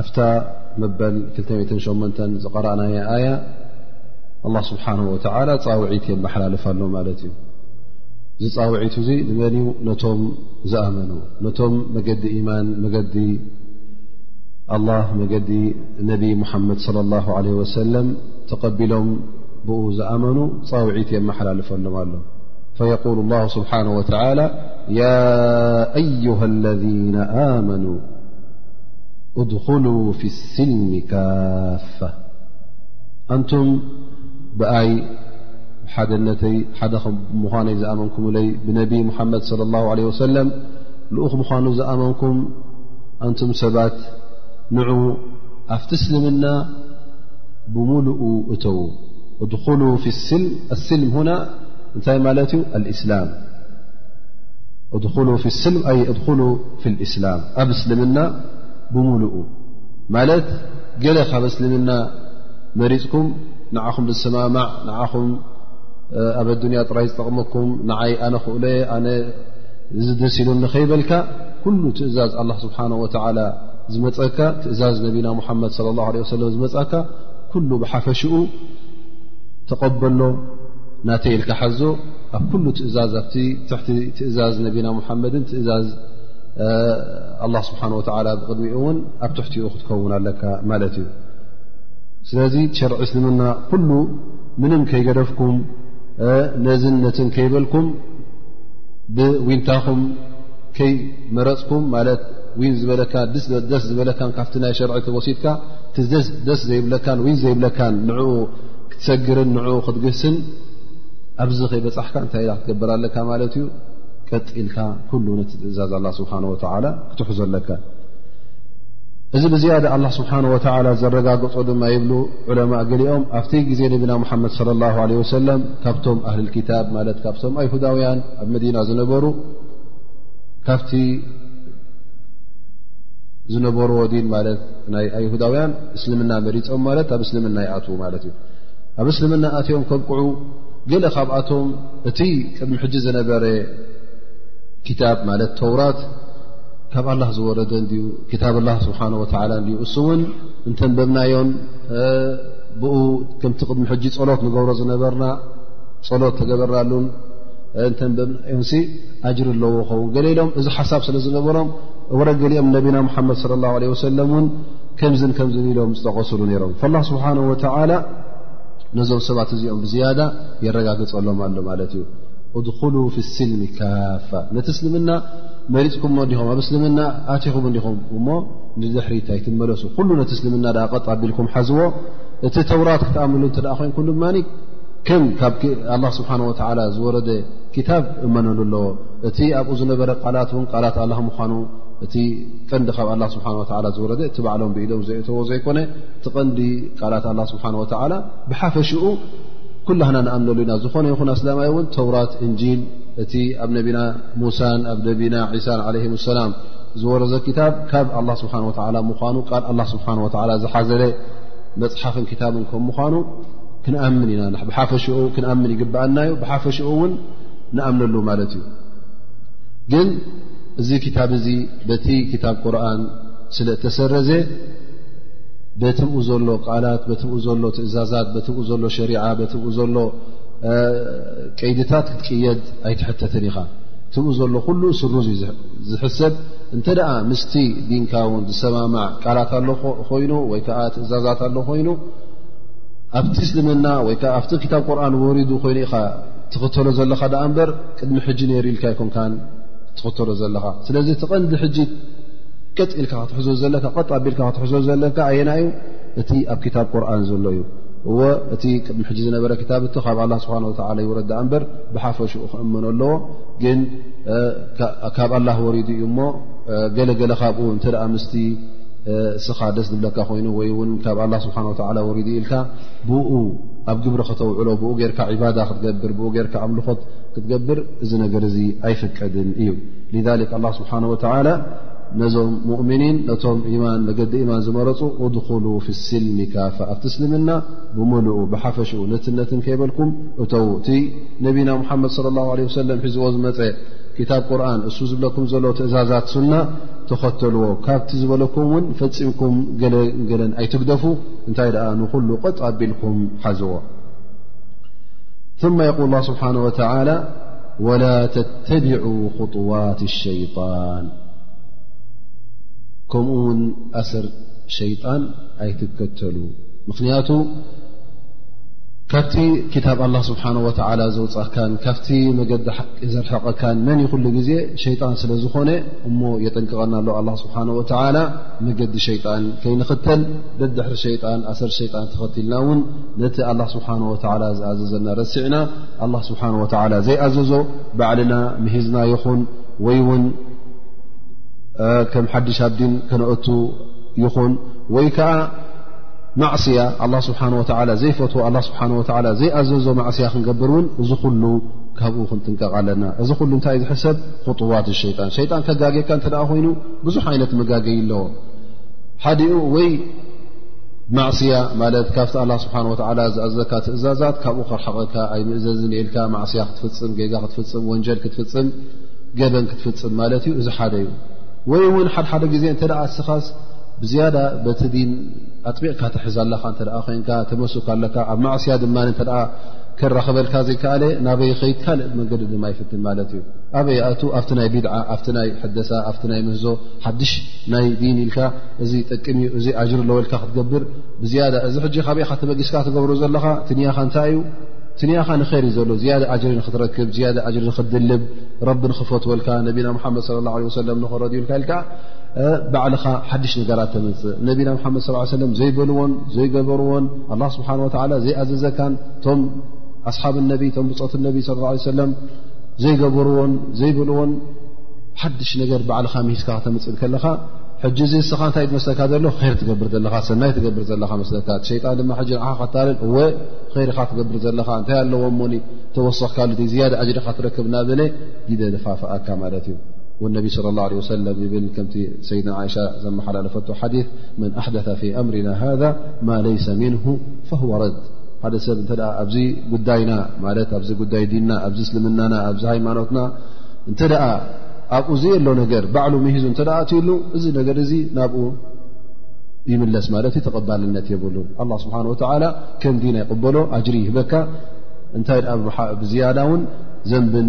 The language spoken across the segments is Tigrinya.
ኣፍታ መበል 28 ዝቐረእናያ ኣያ ኣላ ስብሓን ወተላ ፃውዒት የመሓላልፍ ኣሎ ማለት እዩ እዚ ፃውዒት እዙይ ንመን እዩ ነቶም ዝኣመኑ ነቶም መገዲ ኢማን መገዲ ኣላ መገዲ ነቢ ሙሓመድ ለ ላ ለ ወሰለም ተቐቢሎም ብኡ ዝኣመኑ ፃውዒት የመሓላልፈሎም ኣሎ ፈየቁል ላ ስብሓን ወተላ ያ ኣዩሃ ለذነ ኣመኑ እድኹሉ ፊ ስልሚ ካፋ ኣንቱም ብኣይ ሓደነተይ ሓደ ምዃነይ ዝኣመንኩምለይ ብነቢ ሙሓመድ صለ ላ ለ ወሰለም ልኡኽ ምዃኑ ዝኣመንኩም ኣንቱም ሰባት ንዑ ኣብቲ እስልምና ብምሉኡ እተዉ እድኹሉ ፊ ስልም ኣስልም ሁና እንታይ ማለት እዩ ኣልእስላም እድኹሉ ፊ ስልም ኣይ እድኹሉ ፊ ልእስላም ኣብ እስልምና ብምሉኡ ማለት ገለ ካብ እስልምና መሪፅኩም ንዓኹም ዝሰማማዕ ንዓኹም ኣብ ኣዱንያ ጥራይ ዝጠቕመኩም ንዓይ ኣነ ክእለ ኣነ እዚ ደስ ኢሉ ንኸይበልካ ኩሉ ትእዛዝ ኣላ ስብሓን ወተላ ዝመፀካ ትእዛዝ ነቢና ሙሓመድ ለ ላ ለ ወሰለም ዝመፅካ ኩሉ ብሓፈሽኡ ተቐበሎ ናተይ ኢልካ ሓዞ ኣብ ኩሉ ትእዛዝ ኣ ትሕቲ ትእዛዝ ነቢና ሙሓመድን ትእዛዝ ኣላ ስብሓን ወተላ ብቅድሚኡ እውን ኣብ ትሕቲኡ ክትከውን ኣለካ ማለት እዩ ስለዚ ሸርዒ እስልምና ኩሉ ምንም ከይገደፍኩም ነዝን ነትን ከይበልኩም ብዊንታኹም ከይመረፅኩም ማለት ዊን ዝበለካ ደስ ዝበለካ ካብቲ ናይ ሸርዒ ተወሲድካ ደስ ዘይብለካን ዊን ዘይብለካን ንኡ ክትሰግርን ንዕኡ ክትግህስን ኣብዚ ከይበፃሕካ እንታይ ኢ ክትገብር ኣለካ ማለት እዩ ቀጢልካ ኩሉ ነቲ ትእዛዝ ኣላ ስብሓን ወተዓላ ክትሕዞ ኣለካ እዚ ብዝያደ ኣላ ስብሓን ወተዓላ ዘረጋገፆ ድማ ይብሉ ዑለማ ገሊኦም ኣብቲ ግዜ ነቢና ሙሓመድ ለ ላ ለ ወሰለም ካብቶም ኣህልልክታብ ማለት ካብቶም ኣይሁዳውያን ኣብ መዲና ዝነበሩ ካብቲ ዝነበርዎ ዲን ማለት ናይ ኣይሁዳውያን እስልምና መሪፆም ማለት ኣብ እስልምና ይኣትዉ ማለት እዩ ኣብ እስልምና ኣትዮም ከብቅዑ ገለ ካብኣቶም እቲ ቅድሚ ሕጂ ዝነበረ ክታብ ማለት ተውራት ካብ ኣላ ዝወረደ እንድዩ ክታብ ላ ስብሓን ወተላ እንድዩ እሱ እውን እንተንበብናዮን ብኡ ከምቲ ቅድሚ ሕጂ ፀሎት ንገብሮ ዝነበርና ፀሎት ተገበርናሉን እንተንበብናዮን ኣጅሪ ኣለዎ ኸውን ገሌ ኢሎም እዚ ሓሳብ ስለ ዝነበሮም እወረ ገሊኦም ነቢና ሙሓመድ صለ ላه ለ ወሰለም እውን ከምዝን ከምዝን ኢሎም ዝጠቐሱሉ ነይሮም ላ ስብሓን ወተላ ነዞም ሰባት እዚኦም ብዝያዳ የረጋግፀሎም ኣሎ ማለት እዩ እድኩሉ ፊ ስልሚ ካፋ ነቲ እስልምና መሪፅኩም ዲኹም ኣብ እስልምና ኣቲኹም እንዲኹም እሞ ንድሕሪት ኣይትመለሱ ኩሉ ነቲ እስልምና ኣ ቀጥ ኣቢልኩም ሓዝዎ እቲ ተውራት ክትኣምሉ እተ ኮይንኩም ድማ ከም ካብ ኣላ ስብሓን ወተላ ዝወረደ ክታብ እመነሉ ኣለዎ እቲ ኣብኡ ዝነበረ ቃላት ን ቃላት ኣላ ምኳኑ እቲ ቀንዲ ካብ ኣላ ስብሓ ወላ ዝወረደ እቲ ባዕሎም ብኢዶም ዘእተዎ ዘይኮነ እቲ ቀንዲ ቃላት ኣላ ስብሓ ወላ ብሓፈሽኡ ኩላህና ንኣምነሉ ኢና ዝኾነ ይኹን ኣስላማይ እውን ተውራት እንጂል እቲ ኣብ ነቢና ሙሳን ኣብ ነቢና ዒሳን ዓለ ሰላም ዝወረዘ ክታብ ካብ ኣላ ስብሓ ወላ ምኳኑ ቃል ኣላ ስብሓ ወላ ዝሓዘለ መፅሓፍን ክታብን ከም ምኳኑ ክንኣምን ኢና ብሓፈሽኡ ክንኣምን ይግብኣና እዩ ብሓፈሽኡ እውን ንኣምነሉ ማለት እዩ ግን እዚ ክታብ እዚ በቲ ክታብ ቁርን ስለ እተሰረዘ በትኡ ዘሎ ቃላት በኡ ዘሎ ትእዛዛት በኡ ዘሎ ሸሪዓ በኡ ዘሎ ቀይድታት ክትቅየድ ኣይትሕተትን ኢኻ ትኡ ዘሎ ኩሉ ስሩዝ እዩ ዝሕሰብ እንተ ደኣ ምስቲ ዲንካ ውን ዝሰማማዕ ቃላት ኣሎ ኮይኑ ወይ ከዓ ትእዛዛት ኣሎ ኮይኑ ኣብቲ እስልምና ወይ ከዓ ኣብቲ ክታብ ቁርን ወሪዱ ኮይኑ ኢኻ ትኽተሎ ዘለኻ ዳኣ እምበር ቅድሚ ሕጂ ነይሩ ኢልካ ይኮንካ ትኽተሎ ዘለኻ ስለዚ እቲ ቐንዲ ሕጂ ቀጥ ኢልካ ክትሕዞ ዘለካ ቀጥ ኣቢልካ ክትሕዞ ዘለካ ኣየና እዩ እቲ ኣብ ክታብ ቁርን ዘሎ እዩ እወ እቲ ቅድሚ ሕጂ ዝነበረ ክታብ እቲ ካብ ኣላ ስብሓን ወተላ ይወረድ ዳኣ እምበር ብሓፈሽኡ ክእመኖ ኣለዎ ግን ካብ ኣላ ወሪዱ እዩ እሞ ገለገለ ካብኡ እንተ ምስ እስኻ ደስ ዝብለካ ኮይኑ ወይ ውን ካብ ኣላ ስብሓን ወተላ ወሪዱ ኢልካ ብኡ ኣብ ግብሪ ከተውዕሎ ብኡ ጌርካ ዕባዳ ክትገብር ብኡ ጌርካ ኣምልኾት ክትገብር እዚ ነገር እዚ ኣይፍቀድን እዩ ሊክ ኣላ ስብሓን ወተላ ነዞም ሙእምኒን ነቶም ኢማን መገዲ ኢማን ዝመረፁ እድኹሉ ፊ ስልሚ ካፋ ኣብቲ እስልምና ብምልኡ ብሓፈሽኡ ነትነትን ከይበልኩም እተው እቲ ነቢና ሙሓመድ ለ ላ ለ ወሰለም ሒዝዎ ዝመፀ ክታብ ቁርን እሱ ዝብለኩም ዘሎ ትእዛዛት ሱና ተኸተልዎ ካብቲ ዝበለኩም እውን ፈፂምኩም ገለ ገለን ኣይትግደፉ እንታይ ደኣ ንኹሉ ቕጥ ኣቢልኩም ሓዝዎ ثመ የقል ላ ስብሓን ወተላ ወላ ተተቢዑ خጡዋት ሸይጣን ከምኡ ውን ኣሰር ሸይጣን ኣይትከተሉ ምኽንያቱ ካብቲ ክታብ ኣላ ስብሓን ወተላ ዘውፃካን ካብቲ መገዲ ሓቂ ዘርሐቐካን መን ይኹሉ ግዜ ሸይጣን ስለ ዝኾነ እሞ የጠንቅቐና ኣሎ ኣላ ስብሓን ወተዓላ መገዲ ሸይጣን ከይንኽተል ደድሕሪ ሸይጣን ኣሰር ሸይጣን ተኸትልና እውን ነቲ ኣላ ስብሓን ወተዓላ ዝኣዘዘና ረሲዕና ኣላ ስብሓን ወተዓላ ዘይኣዘዞ ባዕልና ምሂዝና ይኹን ወይ እውን ከም ሓድሽ ኣብዲን ከነእቱ ይኹን ወይ ከዓ ማዕስያ ኣላ ስብሓን ወተዓላ ዘይፈትዎ ኣላ ስብሓን ወተዓላ ዘይኣዘዞ ማዕስያ ክንገብር እውን እዚ ኩሉ ካብኡ ክንጥንቀቕ ኣለና እዚ ኩሉ እንታይ ዝሕሰብ ክጡዋት ሸይጣን ሸይጣን ከጋጌካ እንተ ኮይኑ ብዙሕ ዓይነት መጋገይ ኣለዎ ሓዲኡ ወይ ማዕስያ ማለት ካብቲ ኣላ ስብሓን ወላ ዝኣዘካ ትእዛዛት ካብኡ ክርሓቐካ ኣይምእዘዝን የልካ ማዕስያ ክትፍፅም ጌጋ ክትፍፅም ወንጀል ክትፍፅም ገበን ክትፍፅም ማለት እዩ እዚ ሓደ እዩ ወይ እውን ሓደሓደ ግዜ እንተ ኣስኻስ ብዝያዳ በቲ ዲን ኣጥቢቕካ ትሕዛለኻ እተ ኮይንካ ተመሱካ ኣለካ ኣብ ማዕስያ ድማ እተ ክራኸበልካ ዘይከኣለ ናበይ ይኸይድ ካልእ መንገዲ ድማ ይፍትን ማለት እዩ ኣበይ ኣእቱ ኣብቲ ናይ ቢድዓ ኣብቲ ናይ ሕደሳ ኣብቲ ናይ ምህዞ ሓድሽ ናይ ዲን ኢልካ እዚ ጠቅም እዩ እዚ ኣጅር ኣለወልካ ክትገብር ብዝያዳ እዚ ሕጂ ካበይ ካ ተበጊስካ ትገብሮ ዘለኻ ትንያኻ እንታይ እዩ ትንያኻ ንኸይር እዩ ዘሎ ዝያደ ኣጅሪ ንክትረክብ ዝያደ ኣጅሪ ንክትድልብ ረቢ ንክፈትወልካ ነቢና ሙሓመድ ለ ላ ወሰለም ንክረድዩልካ ኢልካ ባዕልኻ ሓድሽ ነገራት ተመፅእ ነቢና ሓመድ ስ ሰለ ዘይበልዎን ዘይገበርዎን ኣላ ስብሓን ወላ ዘይኣዘዘካን እቶም ኣስሓብ ነቢ ቶም ብፆት ነቢ ለ ለ ሰለም ዘይገበርዎን ዘይበልዎን ሓድሽ ነገር ባዕልኻ ምሂዝካ ክተምፅእ ከለኻ ሕጂ እዚ እስኻ እንታይ መስለካ ዘሎ ር ትገብር ዘለኻ ሰናይ ትገብር ዘለኻ መስለካ ሸጣን ድማ ሕ ንዓ ክታልል እወ ርኻ ትገብር ዘለኻ እንታይ ኣለዎ ሞኒ ተወሰኽካሉ ዝያደ ኣጅርካ ትረክብ ናበለ ግደ ድፋፍኣካ ማለት እዩ ነቢ صለ ላه ለ ወሰለም ይብል ከምቲ ሰይድና ዓይሻ ዘመሓላለፈቶ ሓዲት መን ኣሕደث ፊ ኣምርና ሃذ ማ ለይሰ ምንሁ ፈهወ ረድ ሓደ ሰብ እተ ኣብዚ ጉዳይና ማለት ኣብዚ ጉዳይ ዲና ኣብዚ እስልምናና ኣብዚ ሃይማኖትና እንተ ደኣ ኣብኡ ዘየሎ ነገር ባዕሉ ምሂዙ እተ ኣትሉ እዚ ነገር እዚ ናብኡ ይምለስ ማለት ዩ ተቐባልነት የብሉ ኣ ስብሓ ወላ ከም ዲና ይቕበሎ ኣጅሪ ይህበካ እንታይ ብዝያዳ ውን ዘንብን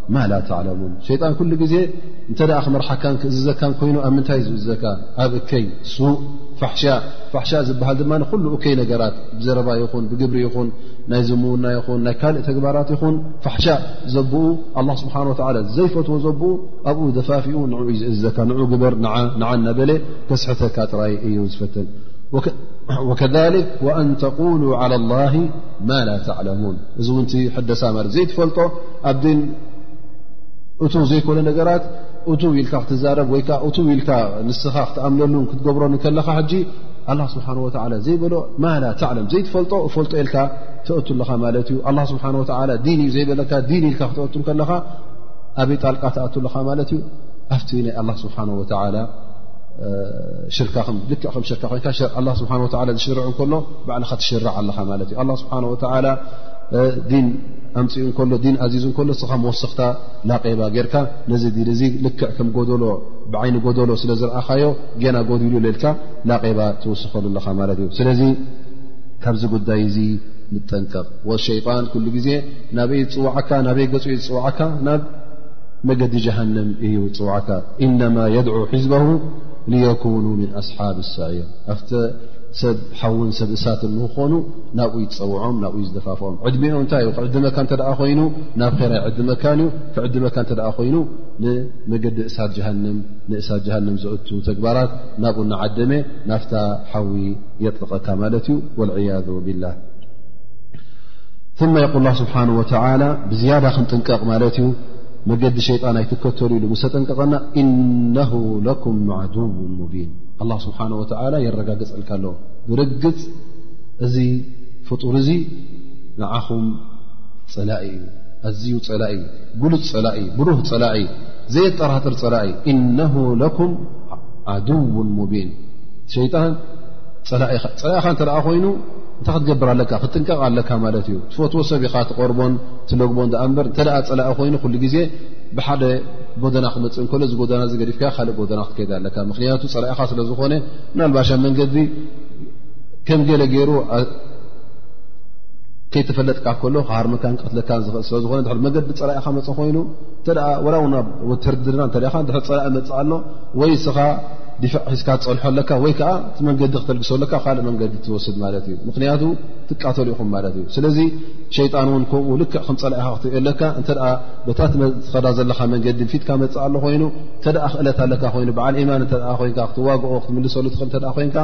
ማ ላ ተዕለሙን ሸይጣን ኩሉ ግዜ እንተ ክመርሓካን ክእዝዘካን ኮይኑ ኣብ ምንታይ ዝእዘካ ኣብ እከይ ሱእ ፋሕሻ ፋሕሻ ዝበሃል ድማ ንኩሉ እከይ ነገራት ብዘረባ ይኹን ብግብሪ ይኹን ናይ ዝምውና ይኹን ናይ ካልእ ተግባራት ይኹን ፋሕሻ ዘብኡ ኣላ ስብሓን ወተላ ዘይፈትዎ ዘብኡ ኣብኡ ደፋፍኡ ንዕኡ ዩ ዝእዘካ ንዑ ግበር ንዓ ንዓ እናበለ ከስሕተካ ጥራይ እዩ ዝፈትን ወከሊክ ወኣን ተቁሉ ዓላ ላ ማ ላ ተዕለሙን እዚ እውን ሕደሳ ማለት ዘይትፈልጦ ኣብ ዲን እቱ ዘይኮነ ነገራት እቱ ኢልካ ክትዛረብ ወይ እ ኢልካ ንስኻ ክትኣምነሉን ክትገብሮን ከለኻ ሕጂ ኣላ ስብሓን ወላ ዘይበሎ ማላ ተዕለም ዘይትፈልጦ እፈልጦ ኢልካ ተእቱ ኣለኻ ማለት እዩ ኣላ ስብሓ ወ ዲን እዩ ዘይበለካ ዲን ኢልካ ክትኣቱ ከለኻ ኣበይ ጣልቃ ትኣቱ ኣለኻ ማለት እዩ ኣብቲ ናይ ኣላ ስብሓ ወ ሽርካ ልክ ከም ሽርካ ኮይንካ ስብሓ ዝሽርዕ ከሎ ባዕልካ ትሽርዕ ኣለኻ ማለት እዩ ስብሓ ዲን ኣምፅኡ እከሎ ዲን ኣዚዙ እከሎ እስኻ መወሰኽታ ላቄባ ጌርካ ነዚ ዲን እዚ ልክዕ ከም ጎደሎ ብዓይኒ ጎደሎ ስለ ዝረኣኻዮ ገና ጎዲሉ ሌልካ ላቄባ ትውስኸሉ ኣለኻ ማለት እዩ ስለዚ ካብዚ ጉዳይ እዚ ንጠንቀቕ ወሸይጣን ኩሉ ግዜ ናበይ ዝፅዋዓካ ናበይ ገፁ ዩ ዝፅዋዓካ ናብ መገዲ ጀሃንም እዩ ዝፅዋዓካ ኢነማ የድዑ ሒዝበሁ ልየኩኑ ምን ኣስሓብ ሳዒር ሰብ ሓውን ሰብ እሳትን ንክኾኑ ናብኡ ይፀውዖም ናብኡ ዝደፋፍኦም ዕድሜኡ እንታይ እዩ ክዕድመካ እተ ኮይኑ ናብ ራ ይዕድመካን እዩ ክዕድመካ እተ ኮይኑ ንመገዲ እሳት ጀሃንም ንእሳት ጀሃንም ዘእቱ ተግባራት ናብኡ እናዓደመ ናፍታ ሓዊ የጥልቐካ ማለት እዩ ወልዕያዙ ብላ ማ የቁል ላ ስብሓን ወተላ ብዝያዳ ክንጥንቀቕ ማለት እዩ መገዲ ሸይጣን ኣይትከተሉ ኢሉ ምሰጠንቀቐና ኢነሁ ለኩም ዓድው ሙቢን ኣላ ስብሓን ወተዓላ የረጋግፀልካ ኣሎ ብርግፅ እዚ ፍጡር እዙ ንዓኹም ፀላኢ እዩ ኣዝዩ ፀላኢ ጉሉፅ ፀላኢ ብሩህ ፀላኢ ዘየጠራጥር ፀላኢ እነሁ ለኩም ዓድውን ሙቢን ሸይጣን ፀላኢኻ እንተ ኮይኑ እንታይ ክትገብር ኣለካ ክትጥንቀቕ ኣለካ ማለት እዩ ትፈትዎ ሰብ ኢኻ ትቐርቦን ትለግቦን ኣ እበር እተ ፀላኢ ኮይኑ ኩሉ ግዜ ብሓደ ጎደና ክመፅእ እከሎ እዚ ጎደና ዚ ገዲፍካ ካልእ ጎደና ክትከይድ ኣለካ ምክንያቱ ፀላኢኻ ስለ ዝኾነ ምናልባሽ ኣብ መንገዲ ከም ገለ ገይሩ ከይተፈለጥካ ከሎ ክሃርምካ ቀትለካ ዝኽእል ስለዝኾነ ድ መገዲ ፀላኢኻ መፅ ኮይኑ እተ ወላ ውን ብ ወትርድርና እተ ድ ፀላኢ መፅእ ኣሎ ወይ ስኻ ዲፍዕ ሒዝካ ትፀንሖ ኣለካ ወይ ከዓ እቲ መንገዲ ክተልግሶ ኣለካ ካልእ መንገዲ ትወስድ ማለት እዩ ምክንያቱ ትቃተሉ ኢኹም ማለት እዩ ስለዚ ሸይጣን እውን ከምኡ ልክዕ ከም ፀላኢኻ ክትሪኦ ኣለካ በታ ትኸዳ ዘለካ መንገዲ ፊትካ መፅእ ኣሎ ኮይኑ እተ ክእለት ኣለካ ኮይኑ በዓል ኢማን እተ ኮንካ ክትዋግኦ ክትምልሰሉ ትኽእል እተ ኮንካ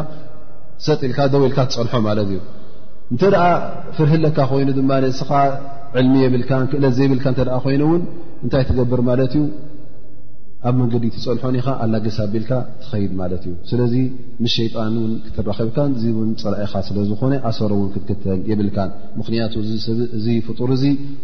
ሰጥኢልካ ደው ኢልካ ትፀንሖ ማለት እዩ እንተ ፍርህ ኣለካ ኮይኑ ድማ ንስኻ ዕልሚ የብልካ ክእለት ዘይብልካ እተ ኮይኑ እውን እንታይ ትገብር ማለት እዩ ኣብ መንገዲ ትፀንሖን ኢኻ ኣላገሳ ቢልካ ትኸይድ ማለት እዩ ስለዚ ምስ ሸይጣን እውን ክትራኸብካ እዚ እውን ፀላኢኻ ስለዝኾነ ኣሰሮ እውን ክትክተል የብልካ ምኽንያቱ እዚ ፍጡር እዚ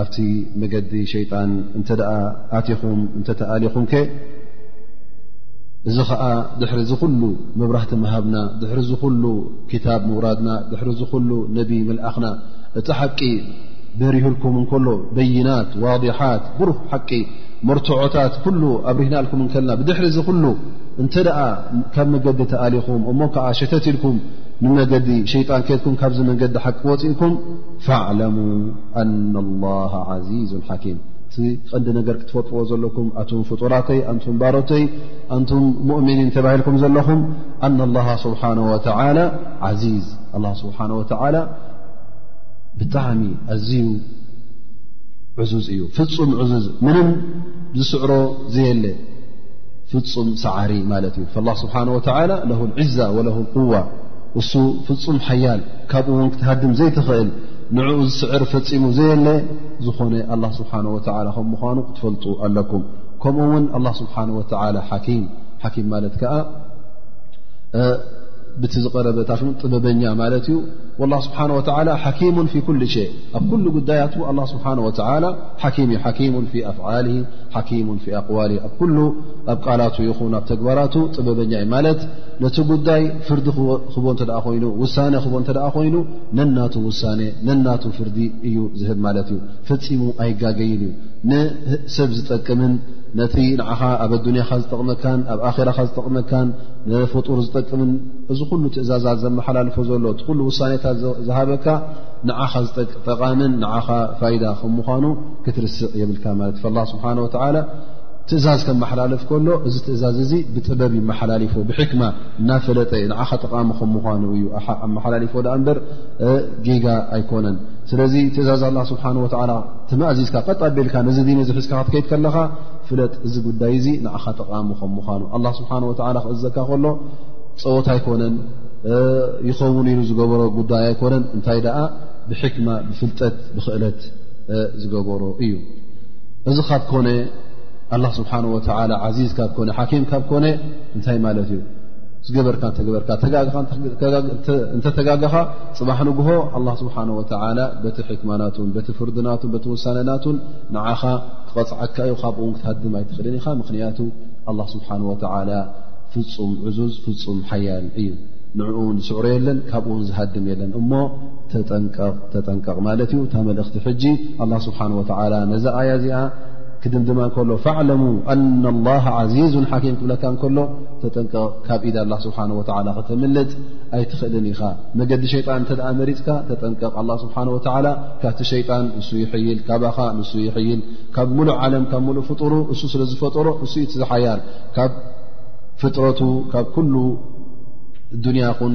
ኣብቲ መገዲ ሸይጣን እንተ ኣትኹም እንተ ተኣሊኹም ከ እዚ ኸዓ ድሕሪ ዚ ኹሉ መብራህቲ ምሃብና ድሕሪ ዚ ኹሉ ክታብ ምውራድና ድሕሪ ዚ ኹሉ ነቢ ምልኣኽና እቲ ሓቂ በሪህልኩም እንከሎ በይናት ዋضሓት ብሩህ ሓቂ መርትዖታት ኩሉ ኣብርህናልኩም እንከልና ብድሕሪ ዚ ኹሉ እንተ ደኣ ካብ መገዲ ተኣሊኹም እሞ ከዓ ሸተት ኢልኩም ንመገዲ ሸይጣን ከትኩም ካብዚ መንገዲ ሓቂ ወፂእኩም ፈዕለሙ ኣና ላሃ ዓዚዙ ሓኪም እቲ ቐንዲ ነገር ክትፈጥርዎ ዘለኩም ኣቱም ፍጡራተይ ኣንቱም ባሮተይ ኣንቱም ሙእምኒን ተባሂልኩም ዘለኹም ኣና ላሃ ስብሓን ወተላ ዓዚዝ ኣላ ስብሓን ወተላ ብጣዕሚ ኣዝዩ ዕዙዝ እዩ ፍፁም ዕዙዝ ምንም ዝስዕሮ ዘየለ ፍፁም ሰዓሪ ማለት እዩ ላ ስብሓን ወተላ ለሁ ልዕዛ ወለሁ ልቁዋ እሱ ፍጹም ሓያል ካብኡ ውን ክትሃድም ዘይትኽእል ንዕኡ ዝስዕር ፈጺሙ ዘየለ ዝኾነ ኣላ ስብሓን ወተላ ከም ምዃኑ ክትፈልጡ ኣለኩም ከምኡ ውን ኣላ ስብሓን ወተላ ሓኪም ሓኪም ማለት ከዓ ብቲ ዝቐረበታት ን ጥበበኛ ማለት እዩ ላ ስብሓን ወተላ ሓኪሙ ፊ ኩል ሸ ኣብ ኩሉ ጉዳያት ኣላ ስብሓን ወተላ ሓኪም እዩ ሓኪሙ ፊ ኣፍዓል ሓኪሙ ፊ ኣቅዋል ኣብ ኩሉ ኣብ ቃላቱ ይኹን ኣብ ተግባራቱ ጥበበኛ እዩ ማለት ነቲ ጉዳይ ፍርዲ ክህቦ እተ ኮይኑ ውሳነ ክህቦ እተ ኮይኑ ነናቱ ውሳነ ነናቱ ፍርዲ እዩ ዝህብ ማለት እዩ ፈፂሙ ኣይጋገይን እዩ ንሰብ ዝጠቅምን ነቲ ንዓኻ ኣብ ኣዱንያኻ ዝጠቕመካን ኣብ ኣኼራኻ ዝጠቕመካን ንፍጡር ዝጠቅምን እዚ ኩሉ ትእዛዛት ዘመሓላልፎ ዘሎ እቲ ኩሉ ውሳኔታት ዝሃበካ ንዓኻ ዝጠቃምን ንዓኻ ፋይዳ ከም ምዃኑ ክትርስዕ የብልካ ማለት እዩ ስብሓን ወተዓላ ትእዛዝ ከመሓላለፍ ከሎ እዚ ትእዛዝ እዚ ብጥበብ ይመሓላልፎ ብሕክማ እናፈለጠ ንዓኻ ጠቓሚ ከም ምኳኑ እዩ ኣመሓላልፎ ዳኣ እምበር ጌጋ ኣይኮነን ስለዚ ትእዛዝ ኣላ ስብሓን ወተዓላ ተማእዚዝካ ቀጥ ኣቢልካ ነዚ ዲን እዚ ሕዝካ ክትከይድ ከለኻ ፍለጥ እዚ ጉዳይ እዚ ንዓኻ ጠቓሚ ከም ምኳኑ ኣላ ስብሓን ወተዓላ ክእዘካ ከሎ ፀወት ኣይኮነን ይኸውን ኢሉ ዝገበሮ ጉዳይ ኣይኮነን እንታይ ደኣ ብሕክማ ብፍልጠት ብክእለት ዝገበሮ እዩ እዚ ካብ ኮነ ኣላ ስብሓን ወተላ ዓዚዝ ካብ ኮነ ሓኪም ካብ ኮነ እንታይ ማለት እዩ ዝገበርካ እተገበርካ እንተተጋገኻ ፅባሕ ንግሆ ኣላ ስብሓን ወተላ በቲ ሕክማናቱን በቲ ፍርድናቱን በቲ ውሳነናቱን ንዓኻ ክቐፅዓካ እዩ ካብኡ ውን ክትሃድም ኣይትኽእልን ኢኻ ምኽንያቱ ኣላ ስብሓን ወተላ ፍፁም ዕዙዝ ፍፁም ሓያል እዩ ንዕኡውን ዝስዕሮ የለን ካብኡውን ዝሃድም የለን እሞ ተጠንቀቕ ተጠንቀቕ ማለት እዩ እታ መልእኽቲ ሕጂ ኣላ ስብሓን ወተላ ነዚ ኣያ እዚኣ ክድምድማ እንከሎ ፈዕለሙ ኣና ላሃ ዓዚዙን ሓኪም ክብለካ እንከሎ ተጠንቀቕ ካብ ኢድ ኣላ ስብሓን ወላ ከተምልጥ ኣይትኽእልን ኢኻ መገዲ ሸይጣን እንተ ደኣ መሪፅካ ተጠንቀቕ ኣላ ስብሓን ወተላ ካብቲ ሸይጣን ንሱ ይሕይል ካባኻ ንሱ ይሕይል ካብ ሙሉእ ዓለም ካብ ሙሉእ ፍጡሩ እሱ ስለ ዝፈጠሮ ንሱ ዩ ትዝሓያል ካብ ፍጥረቱ ካብ ኩሉ ዱንያ ኹን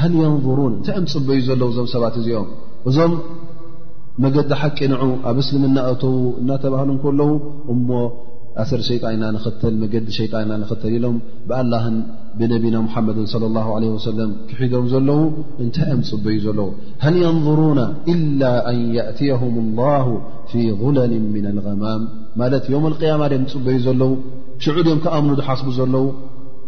ሃል የንظሩን እንታይ እዮም ፅበዩ ዘለዉ እዞም ሰባት እዚኦም እዞም መገዲ ሓቂ ንዑ ኣብ እስልምና እተዉ እናተባህሉ ከለዉ እሞ ኣሰር ሸጣ ኢና ንኽተል መገዲ ሸጣ ኢና ንኽተል ኢሎም ብኣላህን ብነቢና ሙሓመድን ለ ላ ለ ወሰለም ክሒዶም ዘለዉ እንታይ እዮም ፅበዩ ዘለዉ ሃል የንظሩና ኢላ ኣን የእትየሁም ላሁ ፊ ظለል ምና ልغማም ማለት ዮም ልቅያማ ድም ፅበዩ ዘለዉ ሽዑ ድኦም ክኣምኑ ዝሓስቡ ዘለዉ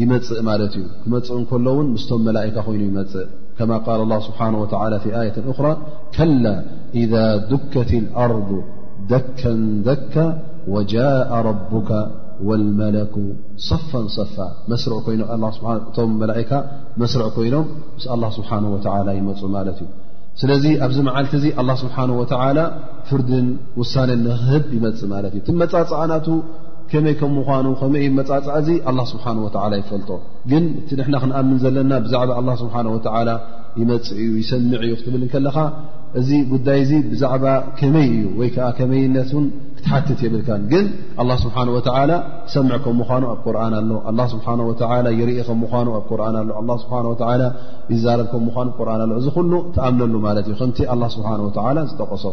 ይመፅእ ማለት እዩ ክመፅእ እንከሎ ውን ምስቶም መላእካ ኮይኑ ይመፅእ ከማ ቃል ላ ስብሓን ወላ ፊ ኣየት እራ ከላ ኢዛ ዱከት ኣርض ደከን ደካ ወጃء ረቡካ ወልመለኩ ሰፋን ሰፋ መስርዕ ኮይኖ እቶም መላእካ መስርዕ ኮይኖም ምስ ኣላ ስብሓን ወላ ይመፁ ማለት እዩ ስለዚ ኣብዚ መዓልቲ እዚ ኣላ ስብሓን ወላ ፍርድን ውሳነን ንክህብ ይመፅእ ማለት እዩ ትመፃፅኣናቱ ከመይ ከም ምኳኑ ከመይ ዩ መፃፅኣ እዚ ኣላ ስብሓን ወተላ ይፈልጦ ግን እቲ ንሕና ክንኣምን ዘለና ብዛዕባ ኣላ ስብሓን ወተላ ይመፅእ እዩ ይሰምዕ እዩ ክትብል ከለኻ እዚ ጉዳይ እዚ ብዛዕባ ከመይ እዩ ወይ ከዓ ከመይነትን ክትሓትት የብልካን ግን ኣላ ስብሓን ወተላ ይሰምዕ ከም ምኳኑ ኣብ ቁርን ኣሎ ኣላ ስብሓ ወተላ ይርኢ ከም ምኳኑ ኣብ ቁርን ኣሎ ኣላ ስብሓ ወተላ ይዛረብ ከም ምኳኑ ቁርን ኣሎ እዚ ኩሉ ትኣምነሉ ማለት እዩ ከምቲ ኣላ ስብሓን ወተላ ዝጠቀሶ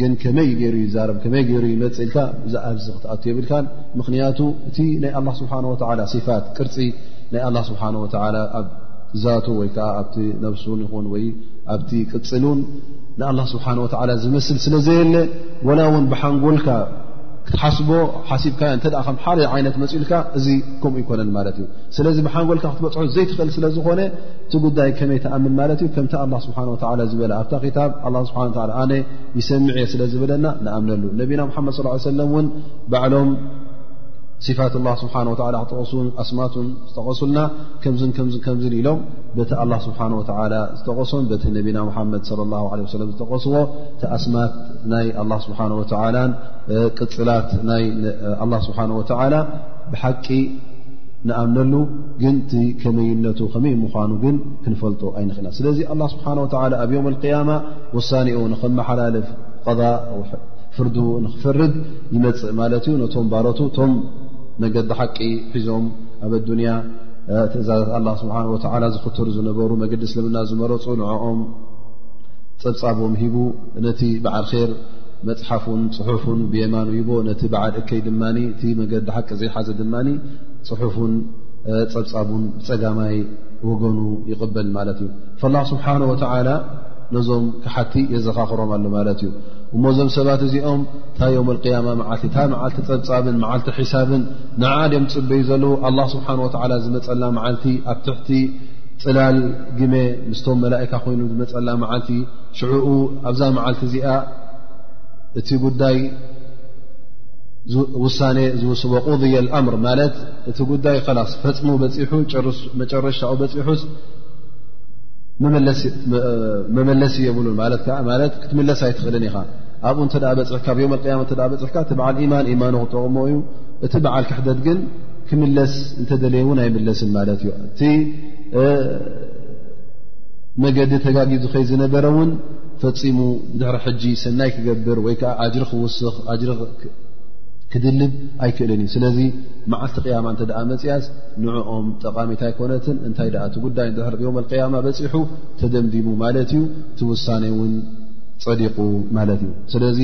ግን ከመይ ገይሩ ይዛረብ ከመይ ገይሩ ይመፅእ ኢልካ ብዛኣብዚ ትኣቱ የብልካን ምኽንያቱ እቲ ናይ ኣላ ስብሓን ወተላ ሲፋት ቅርፂ ናይ ኣላ ስብሓን ወተላ ኣብ ዛቱ ወይ ከዓ ኣብቲ ነብሱን ይኹን ወይ ኣብቲ ቅፅሉን ንኣላ ስብሓን ወተላ ዝመስል ስለ ዘየለ ወላ እውን ብሓንጎልካ ክትሓስቦ ሓሲብካዮ እንተ ከም ሓደ ዓይነት መፅኡልካ እዚ ከምኡ ይኮነን ማለት እዩ ስለዚ ብሓንጎልካ ክትበፅሑ ዘይትኽእል ስለ ዝኾነ እቲ ጉዳይ ከመይ ትኣምን ማለት እዩ ከምቲ ኣላ ስብሓን ወተላ ዝበለ ኣብታ ክታብ ኣላ ስብሓን ኣነ ይሰምዕ እየ ስለ ዝብለና ንኣምነሉ ነቢና ሓመድ ስ ሰለም እውን ባዕሎም ሲፋት ላ ስብሓን ወላ ክጠቐሱን ኣስማትን ዝጠቐሱልና ከምዝን ከምዝ ከምዝን ኢሎም በቲ ኣላ ስብሓን ወላ ዝጠቐሶን በቲ ነቢና ሓመድ ለ ላ ለ ሰለም ዝጠቐስዎ እቲ ኣስማት ናይ ኣላ ስብሓን ወተላን ቅፅላት ናይ ኣላ ስብሓን ወተላ ብሓቂ ንኣምነሉ ግን ቲ ከመይነቱ ከመይ ምኳኑ ግን ክንፈልጦ ኣይንክእልና ስለዚ ኣላ ስብሓን ወላ ኣብ ዮም ልቅያማ ወሳኒኡ ንክመሓላልፍ ቐ ፍርዱ ንክፈርድ ይመፅእ ማለት እዩ ነቶም ባሮቱ እቶም መገዲ ሓቂ ሒዞም ኣብ ኣዱንያ ትእዛዛት ኣላ ስብሓን ወተዓላ ዝኽተሉ ዝነበሩ መገዲ እስልምና ዝመረፁ ንዕኦም ፀብፃቦም ሂቡ ነቲ በዓል ር መፅሓፉን ፅሑፉን ብየማኑ ሂቦ ነቲ በዓል እከይ ድማ እቲ መገዲ ሓቂ ዘይሓዘ ድማ ፅሑፉን ፀብፃቡን ፀጋማይ ወገኑ ይቕበል ማለት እዩ ላ ስብሓን ወተላ ነዞም ክሓቲ የዘኻኽሮም ኣሎ ማለት እዩ እሞ እዞም ሰባት እዚኦም ታ ዮም ያማ መዓልቲ ታ መዓልቲ ፀብፃብን መዓልቲ ሒሳብን ንዓ ድም ፅበዩ ዘለዉ ኣላ ስብሓን ወላ ዝመፀላ መዓልቲ ኣብ ትሕቲ ፅላል ግመ ምስቶም መላእካ ኮይኑ ዝመፀላ መዓልቲ ሽዕኡ ኣብዛ መዓልቲ እዚኣ እቲ ጉዳይ ውሳነ ዝውስቦ ቁضየ ኣምር ማለት እቲ ጉዳይ ላስ ፈፅሙ በፂሑ መጨረሻኡ በፂሑስ መመለሲ የብሉን ማለት ክትምለስ ኣይትኽእልን ኢኻ ኣብኡ እተ በፅሕካ ብ ዮም ያማ እ በፅሕካ እቲ በዓል ኢማን ኢማኑ ክጠቕሞ እዩ እቲ በዓል ክሕደት ግን ክምለስ እንተደለየ እውን ኣይምለስን ማለት እዩ እቲ መገዲ ተጋጊ ዝኸይ ዝነበረ እውን ፈፂሙ ብድሕሪ ሕጂ ሰናይ ክገብር ወይ ከዓ ኣጅሪ ክውስኽ ኣጅሪ ክድልብ ኣይክእልን እዩ ስለዚ መዓልቲ ቅያማ እተ መፅያስ ንዕኦም ጠቓሚት ኣይኮነትን እንታይ ደኣ እቲ ጉዳይ ድር ዮም ኣልቅያማ በፂሑ ተደምዲሙ ማለት እዩ እቲ ውሳኔ እውን ፀዲቑ ማለት እዩ ስለዚ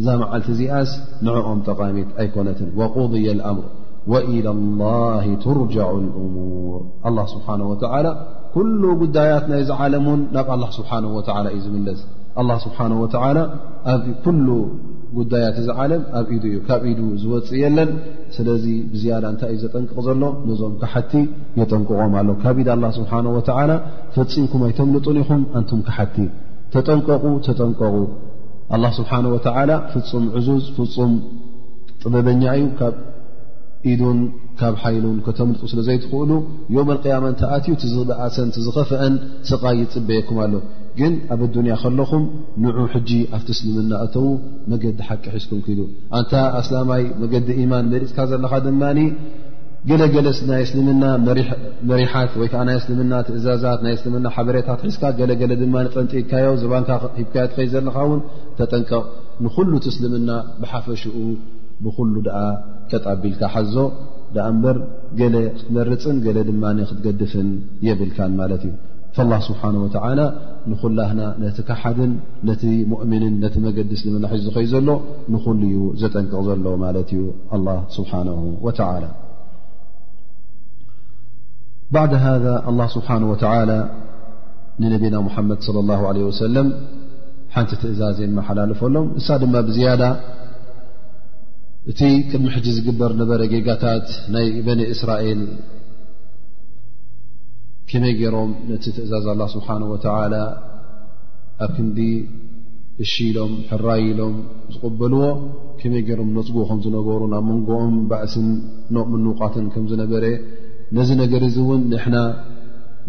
እዛ መዓልቲ እዚኣስ ንዕኦም ጠቓሚት ኣይኮነትን ወቁضየ ኣምር ወኢላ ላ ትርጃዑ እሙር ኣላ ስብሓን ወተላ ኩሉ ጉዳያት ናይዚ ዓለም እውን ናብ ኣላ ስብሓን ወተላ እዩ ዝምለስ ኣላ ስብሓን ወተላ ኣብ ኩሉ ጉዳያት እዚ ዓለም ኣብ ኢዱ እዩ ካብ ኢዱ ዝወፅ የለን ስለዚ ብዝያዳ እንታይ እዩ ዘጠንቅቕ ዘሎ ነዞም ካሓቲ የጠንቅቖም ኣሎ ካብ ኢድ ኣላ ስብሓን ወተዓላ ፈፂምኩም ኣይተምልጡን ኢኹም ኣንቱም ካሓቲ ተጠንቀቑ ተጠንቀቑ ኣላ ስብሓን ወተዓላ ፍፁም ዕዙዝ ፍፁም ጥበበኛ እዩ ካብ ኢዱን ካብ ሓይሉን ከተምልጡ ስለ ዘይትኽእሉ ዮም ኣልቅያማ እንተኣትዩ ትዝበኣሰን ትዝኸፍአን ስቓይ ይፅበየኩም ኣሎ ግን ኣብ ኣዱንያ ከለኹም ንዑ ሕጂ ኣብቲ እስልምና እተዉ መገዲ ሓቂ ሒዝኩም ክኢሉ ኣንታ ኣስላማይ መገዲ ኢማን መሪፅካ ዘለኻ ድማ ገለገለስ ናይ እስልምና መሪሓት ወይ ከዓ ናይ እስልምና ትእዛዛት ናይ እስልምና ሓበሬታት ሒዝካ ገለገለ ድማ ጠንጢ ኢልካዮ ዝባንካ ሂብካዮ ትኸይ ዘለኻ እውን ተጠንቀቕ ንኩሉ እቲ እስልምና ብሓፈሽኡ ብኩሉ ድኣ ቀጣቢልካ ሓዞ ድኣ እምበር ገለ ክትመርፅን ገለ ድማ ክትገድፍን የብልካን ማለት እዩ ላ ስብሓን ወተላ ንኩላህና ነቲ ካሓድን ነቲ ሙእምንን ነቲ መገዲ እስልምና ሒዙ ዝኸይ ዘሎ ንኹሉ እዩ ዘጠንቅቕ ዘሎ ማለት እዩ ኣላ ስብሓን ወተላ ባዕድ ሃ ኣላ ስብሓን ወተላ ንነቢና ሙሓመድ ለ ላ ለ ወሰለም ሓንቲ ትእዛዝ የመሓላልፈሎም እሳ ድማ ብዝያዳ እቲ ቅድሚ ሕጂ ዝግበር ነበረ ጌጋታት ናይ በኒ እስራኤል ከመይ ገይሮም ነቲ ትእዛዝ ኣላ ስብሓን ወተላ ኣብ ክንዲ እሺ ኢሎም ሕራይ ኢሎም ዝቕበልዎ ከመይ ገይሮም ነፅጉ ከም ዝነበሩ ናብ መንጎኦም ባእስን ኖቕ ምንውቓትን ከም ዝነበረ ነዚ ነገር እዚ እውን ንሕና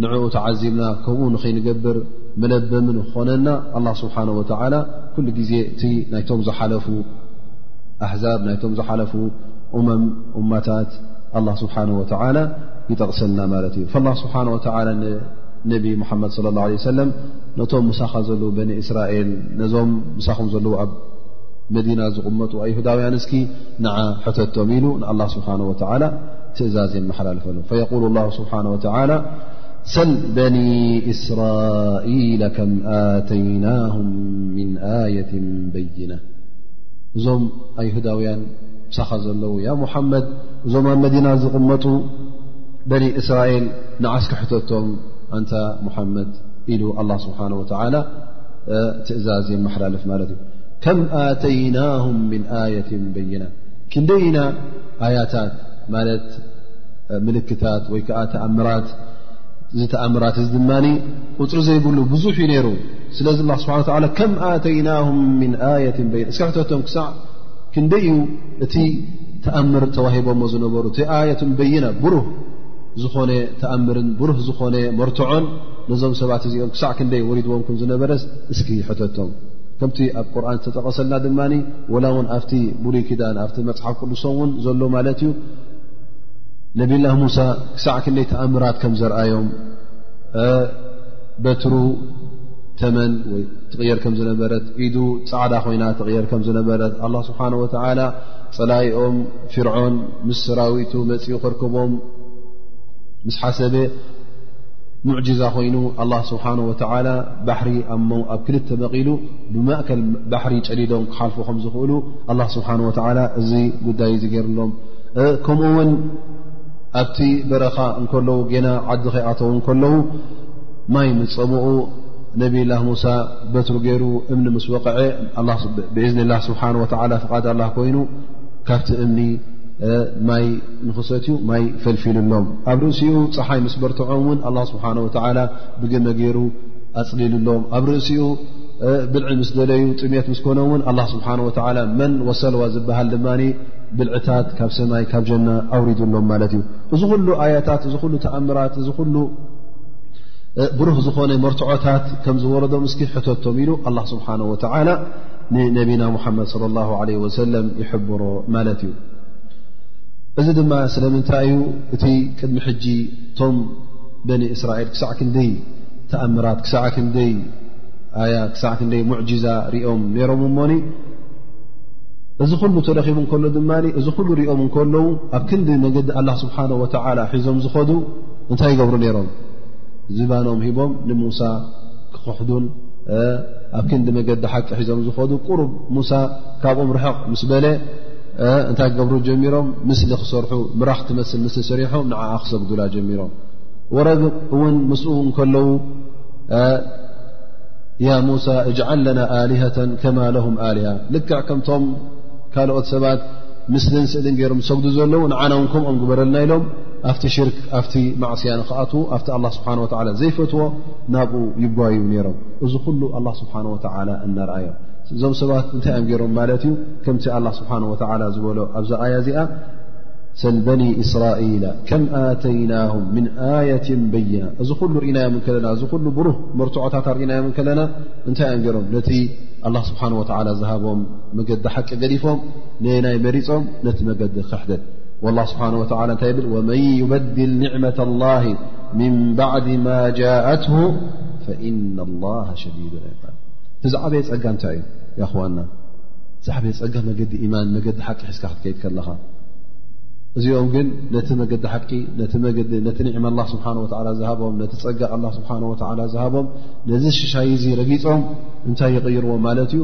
ንዕኡ ተዓዚብና ከምኡ ንኸይንገብር መለበሚ ንክኾነና ኣላ ስብሓን ወተዓላ ኩሉ ግዜ እቲ ናይቶም ዝሓለፉ ኣሕዛብ ናይቶም ዝሓለፉ እመም እማታት ኣላ ስብሓን ወተዓላ ይጠቕሰልና ማለት እዩ ላ ስብሓን ወተላ ነቢ ሙሓመድ ለ ላ ለ ሰለም ነቶም ምሳኻ ዘለ በኒ እስራኤል ነዞም ምሳኹም ዘለዉ ኣብ መዲና ዝቕመጡ ኣይሁዳውያን እስኪ ንዓ ሕተቶም ኢሉ ንኣላ ስብሓን ወተላ ትእዛዝ የመሓላልፈሉ ፈየቁሉ ላሁ ስብሓን ወተላ ሰል በኒ እስራኢል ከም ኣተይናሁም ምን ኣየት በይና እዞም ኣይሁዳውያን ምሳኻ ዘለዉ ያ ሙሓመድ እዞም ኣብ መዲና ዝቕመጡ በኒ እስራኤል ንዓስኪ ሕተቶም ኣንታ ሙሓመድ ኢሉ ኣላ ስብሓን ወተላ ትእዛዝ የመሓላለፍ ማለት እዩ ከም ኣተይናሁም ምን ኣየት በይና ክንደይ ኢና ኣያታት ማለት ምልክታት ወይ ከዓ ተኣምራት እዚ ተኣምራት እዚ ድማ ቁፅሪ ዘይብሉ ብዙሕ እዩ ነይሩ ስለዚ ላ ስብሓ ላ ከም ኣተይናሁም ምን ኣየት በይና እስኪ ሕተቶም ክሳዕ ክንደይ እዩ እቲ ተኣምር ተዋሂቦሞ ዝነበሩ እቲ ኣየትን በይና ብሩህ ዝኾነ ተኣምርን ብሩህ ዝኾነ መርትዖን ነዞም ሰባት እዚኦም ክሳዕ ክንደይ ወሪድዎም ከም ዝነበረስ እስኪ ሕተቶም ከምቲ ኣብ ቁርን ዝተጠቐሰልና ድማ ወላ እውን ኣብቲ ብሉይ ኪዳን ኣብቲ መፅሓፍ ቅዱሶም እውን ዘሎ ማለት እዩ ነብላ ሙሳ ክሳዕ ክንደይ ተኣምራት ከም ዘርኣዮም በትሩ ተመን ወይ ትቕየር ከም ዝነበረት ኢዱ ፃዕዳ ኮይና ትቕየር ከም ዝነበረት ኣላ ስብሓን ወተላ ጸላኢኦም ፍርዖን ምስ ሰራዊቱ መጺኡ ክርከቦም ምስ ሓሰበ ሙዕጅዛ ኮይኑ ኣላ ስብሓን ወተላ ባሕሪ ኣብ ክልተ መቒሉ ብማእከል ባሕሪ ጨዲዶም ክሓልፉ ከም ዝኽእሉ ኣላ ስብሓን ወተላ እዚ ጉዳይ እዚ ገይሩሎም ከምኡ እውን ኣብቲ በረኻ እንከለዉ ጌና ዓዲ ከይኣተዉ እንከለዉ ማይ ምስ ፀምኡ ነብላ ሙሳ በትሩ ገይሩ እምኒ ምስ ወቕዐ ብእዝኒ ላ ስብሓ ወ ፍቓድ ኣላ ኮይኑ ካብቲ እምኒ ማይ ንኽሰትዩ ማይ ፈልፊልሎም ኣብ ርእሲኡ ፀሓይ ምስ በርትዖም እውን ኣላ ስብሓ ወላ ብግመ ገይሩ ኣፅሊልሎም ኣብ ርእሲኡ ብልዒ ምስ ደለዩ ጥሜት ምስ ኮነ እውን ኣላ ስብሓ ወ መን ወሰልዋ ዝበሃል ድማ ብልዕታት ካብ ሰማይ ካብ ጀና ኣውሪድሎም ማለት እዩ እዚ ኩሉ ኣያታት እዚ ሉ ተኣምራት እዚ ሉ ብሩህ ዝኾነ መርትዖታት ከም ዝወረዶም እስኪ ሕተቶም ኢሉ ኣላ ስብሓን ወተዓላ ንነቢና ሙሓመድ ለ ላ ለ ወሰለም ይሕብሮ ማለት እዩ እዚ ድማ ስለምንታይ እዩ እቲ ቅድሚ ሕጂ እቶም በኒ እስራኤል ክሳዕ ክንደይ ተኣምራት ክሳዕ ክንደይ ኣያ ክሳዕ ክንደይ ሙዕጂዛ ርኦም ነይሮም እሞኒ እዚ ኩሉ ተረኺቡ እንከሎ ድማ እዚ ኩሉ ርኦም እንከለዉ ኣብ ክንዲ መገዲ ኣላ ስብሓን ወተዓላ ሒዞም ዝኸዱ እንታይ ይገብሩ ነይሮም ዝባኖም ሂቦም ንሙሳ ክኽሕዱን ኣብ ክንዲ መገዲ ሓቂ ሒዞም ዝኸዱ ቁሩብ ሙሳ ካብኦም ርሕቕ ምስ በለ እንታይ ክገብሩ ጀሚሮም ምስሊ ክሰርሑ ምራኽ ትመስል ምስሊ ሰሪሖም ንዓኣ ክሰግዱላ ጀሚሮም ወረግ እውን ምስኡ እንከለዉ ያ ሙሳ እጅዓል ለና ኣሊሃተ ከማ ለሁም ኣሊሃ ልክዕ ከምቶም ካልኦት ሰባት ምስልን ስእልን ገይሮም ዝሰግዱ ዘለዉ ንዓና ውን ከምኦም ግበረልና ኢሎም ኣብቲ ሽርክ ኣብቲ ማዕስያ ንክኣትዉ ኣብቲ ኣላ ስብሓን ወላ ዘይፈትዎ ናብኡ ይጓዩ ነይሮም እዚ ኩሉ ኣላ ስብሓን ወተላ እናርኣዮ እዞም ሰባት እንታይ እዮም ገይሮም ማለት እዩ ከምቲ ኣላ ስብሓን ወተላ ዝበሎ ኣብዛ ኣያ እዚኣ ሰል በኒ እስራኤላ ከም ኣተይናም ምን ኣየት በይና እዚ ኩሉ ርእናዮም ከለና እዚ ኩሉ ብሩህ መርትዖታት ኣርእናዮም ከለና እንታይ እዮም ገይሮም ነቲ ኣላ ስብሓን ወተላ ዝሃቦም መገዲ ሓቂ ገዲፎም ንናይ መሪፆም ነቲ መገዲ ክሕደት ላ ስብሓን ወላ እንታይ ይብል ወመን ዩበድል ኒዕመት ላ ምን ባዕድ ማ ጃእት ፈኢና ላ ሸዲድ ዕቃብ እቲ ዝዓበየ ፀጋ እንታይ እዩ ያክዋና ዛዕበየ ፀጋ መገዲ ኢማን መገዲ ሓቂ ሒዝካ ክትከይድ ከለኻ እዚኦም ግን ነቲ መገዲ ሓቂ ነቲ ኒዕመ ላ ስብሓ ወ ዝሃቦም ነቲ ፀጋ ላ ስብሓ ወ ዝሃቦም ነዚ ሽሻይ እዚ ረጊፆም እንታይ ይቕይርዎም ማለት እዩ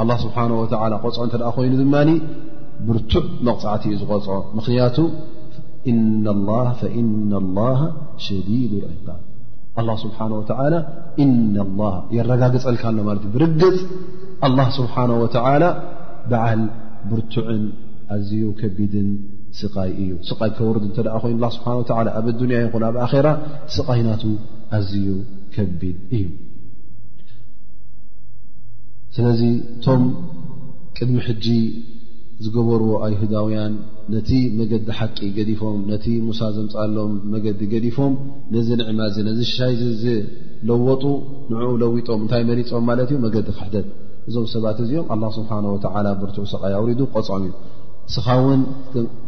ኣላ ስብሓን ወተላ ቆፅዖ እንተ ኮይኑ ድማ ብርቱዕ መቕፃዕቲ እዩ ዝቆፅዖ ምኽንያቱ እና ላ ሸዲድ ዕቃብ ኣላ ስብሓን ወተላ እና ላ የረጋግፀልካ ኣሎ ማለት እዩ ብርግፅ ኣላ ስብሓን ወተላ በዓል ብርቱዕን ኣዝዩ ከቢድን ስቃይ እዩ ስቃይ ከወርድ እንተ ኮይኑ ላ ስብሓ ወላ ኣብ ኣዱንያ ይኹን ኣብ ኣኼራ ስቃይናቱ ኣዝዩ ከቢድ እዩ ስለዚ እቶም ቅድሚ ሕጂ ዝገበርዎ ኣይሁዳውያን ነቲ መገዲ ሓቂ ገዲፎም ነቲ ሙሳ ዘምፃሎም መገዲ ገዲፎም ነዚ ንዕማ እዚ ነዚ ሽሻይ ዝለወጡ ንዕኡ ለዊጦም እንታይ መሪፆም ማለት እዩ መገዲ ክሕደት እዞም ሰባት እዚኦም ኣላ ስብሓን ወተላ ብርትዑ ሰቃይ ኣውሪዱ ቆፅዖም እዩ እስኻ ውን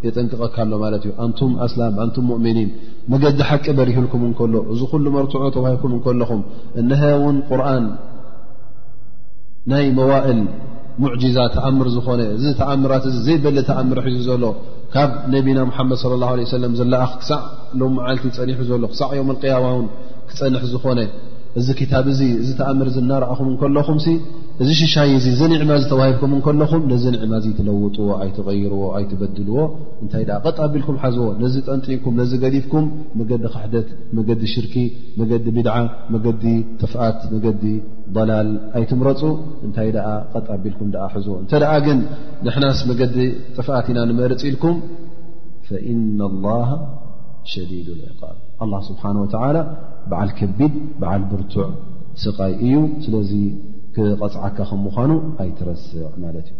የጠንቅቐካ ኣሎ ማለት እዩ ኣንቱም ኣስላም ኣንቱም ሙእምኒን መገዲ ሓቂ በሪህልኩም እንከሎ እዚ ኩሉ መርትዖ ተዋሂኩም እንከለኹም እነሀ እውን ቁርን ናይ መዋእል ሙዕጂዛ ተኣምር ዝኾነ እዚ ተኣምራት እዚ ዘይበለ ተኣምር ሒዙ ዘሎ ካብ ነቢና ሙሓመድ ለ ላሁ ለ ሰለም ዝለኣኽ ክሳዕ ሎም መዓልቲ ፀኒሑ ዘሎ ክሳዕ ዮም ቅያማ ውን ክፀንሕ ዝኾነ እዚ ክታብ እዚ እዚ ተኣምር እዚ እናረኣኹም እንከለኹም እዚ ሽሻይ እዚ እዚ ኒዕማ ዝተዋሂብኩም እንከለኹም ነዚ ኒዕማ እዚ ትለውጥዎ ኣይትቐይርዎ ኣይትበድልዎ እንታይ ደኣ ቐጥ ኣቢልኩም ሓዝዎ ነዚ ጠንጢንኩም ነዚ ገዲፍኩም መገዲ ካሕደት መገዲ ሽርኪ መገዲ ቢድዓ መገዲ ጥፍኣት መገዲ ላል ኣይትምረፁ እንታይ ደኣ ቐጥ ኣቢልኩም ኣ ሕዝዎ እንተ ግን ንሕናስ መገዲ ጥፍኣት ኢና ንመርፅ ኢልኩም ፈኢና ላሃ ሸዲድ ዕቃብ ኣላ ስብሓን ወተላ በዓል ከቢድ በዓል ብርቱዕ ስቓይ እዩ ስለዚ ክቐፅዓካ ከም ምዃኑ ኣይትረስዕ ማለት እዩ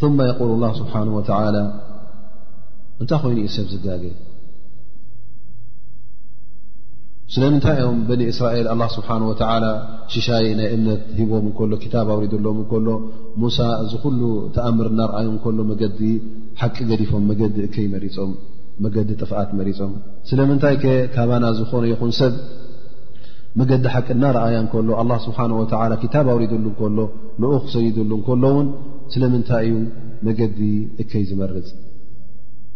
ثመ የقል ላ ስብሓን ወተላ እንታይ ኮይኑ እዩ ሰብ ዝጋገ ስለምንታይ እዮም በኒ እስራኤል ኣላ ስብሓን ወተዓላ ሽሻይ ናይ እምነት ሂቦም እንከሎ ክታብ ኣውሪድሎም እንከሎ ሙሳ እዚ ኩሉ ተኣምር እናርኣዩ እንከሎ መገዲ ሓቂ ገዲፎም መገዲ እከይ መሪፆም መገዲ ጥፍኣት መሪፆም ስለምንታይ ከ ካባና ዝኾነ ይኹን ሰብ መገዲ ሓቂ እናርኣያ እንከሎ ኣላ ስብሓን ወተዓላ ክታብ ኣውሪድሉ እንከሎ ንኡ ክሰይድሉ እንከሎ እውን ስለምንታይ እዩ መገዲ እከይ ዝመርፅ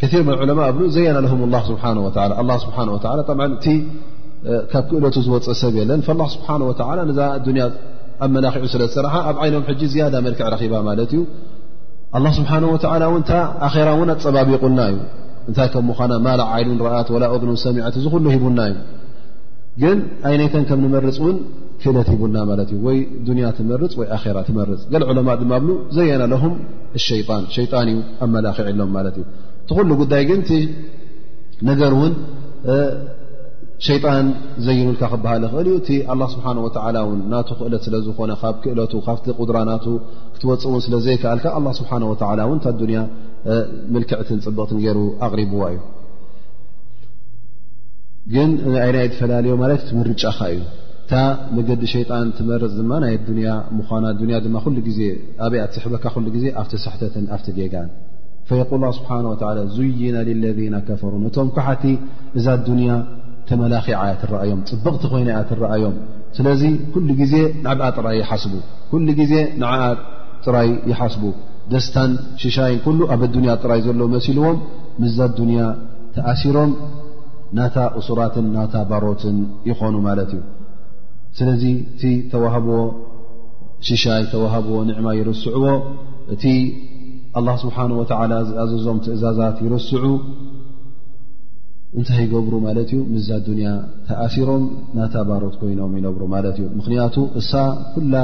ከር ን ዑለማ ኣብሉ ዘየናልም ላ ስብሓ ስብሓ እቲ ካብ ክእለቱ ዝወፅእ ሰብ የለን ላ ስብሓ ወላ ነዛ ኣዱንያ ኣብ መላኪዑ ስለ ዝሰራሓ ኣብ ዓይኖም ሕጂ ዝያዳ መልክዕ ረኺባ ማለት እዩ ኣላ ስብሓ ወላ እውን እታ ኣራ እውን ኣፀባቢቑልና እዩ እንታይ ከም ምዃና ማል ዓይኑን ረኣት ወላ እዝኑ ሰሚዐት እዚ ኩሉ ሂቡና እዩ ግን ኣይነይተን ከም ንመርፅ እውን ክእለት ሂቡና ማለት እዩ ወይ ዱንያ ትመርፅ ወይ ኣራ ትመርፅ ገል ዑለማ ድማ ኣብሉ ዘየናለሁም ሸጣን ሸይጣን እዩ ኣመላኽዒ ኣሎም ማለት እዩ እቲ ኩሉ ጉዳይ ግን እቲ ነገር እውን ሸይጣን ዘይኑልካ ክበሃል ይኽእል እዩ እቲ ኣላ ስብሓን ወተላ ውን ናቱ ክእለት ስለ ዝኾነ ካብ ክእለቱ ካብቲ ቁድራ ናቱ ክትወፅእ እውን ስለ ዘይከኣልካ ኣላ ስብሓን ወተላ እውን እታ ኣዱንያ ምልክዕትን ፅብቕትን ገይሩ ኣቕሪብዋ እዩ ግን ናይ ናይ ተፈላለዮ ማለት እቲ ምርጫኻ እዩ እታ መገዲ ሸይጣን ትመርፅ ድማ ናይ ኣዱንያ ምኳና ኣዱንያ ድማ ኩሉ ግዜ ኣበይ ኣትስሕበካ ኩሉ ግዜ ኣብቲ ስሕተትን ኣብቲ ጌጋን ፈየቁል ላ ስብሓን ወተላ ዙይነ ልለذና ከፈሩ ነቶም ካሓቲ እዛ ኣዱንያ ተመላኺዓ እያ ትረኣዮም ፅብቕቲ ኮይነ እያ ትረኣዮም ስለዚ ኩሉ ግዜ ናብኣ ጥራይ ይሓስቡ ኩሉ ግዜ ንዓኣ ጥራይ ይሓስቡ ደስታን ሽሻይን ኩሉ ኣብ ኣዱንያ ጥራይ ዘሎ መሲልዎም ምስዛ ኣዱንያ ተኣሲሮም ናታ እሱራትን ናታ ባሮትን ይኾኑ ማለት እዩ ስለዚ እቲ ተዋህብዎ ሽሻይ ተዋህብዎ ንዕማ ይርስዕዎ እቲ ኣላ ስብሓን ወተዓላ ዝኣዘዞም ትእዛዛት ይርስዑ እንታይ ይገብሩ ማለት እዩ ምስዛ ዱንያ ተኣሲሮም ናታ ባሮት ኮይኖም ይነብሩ ማለት እዩ ምኽንያቱ እሳ ኩላ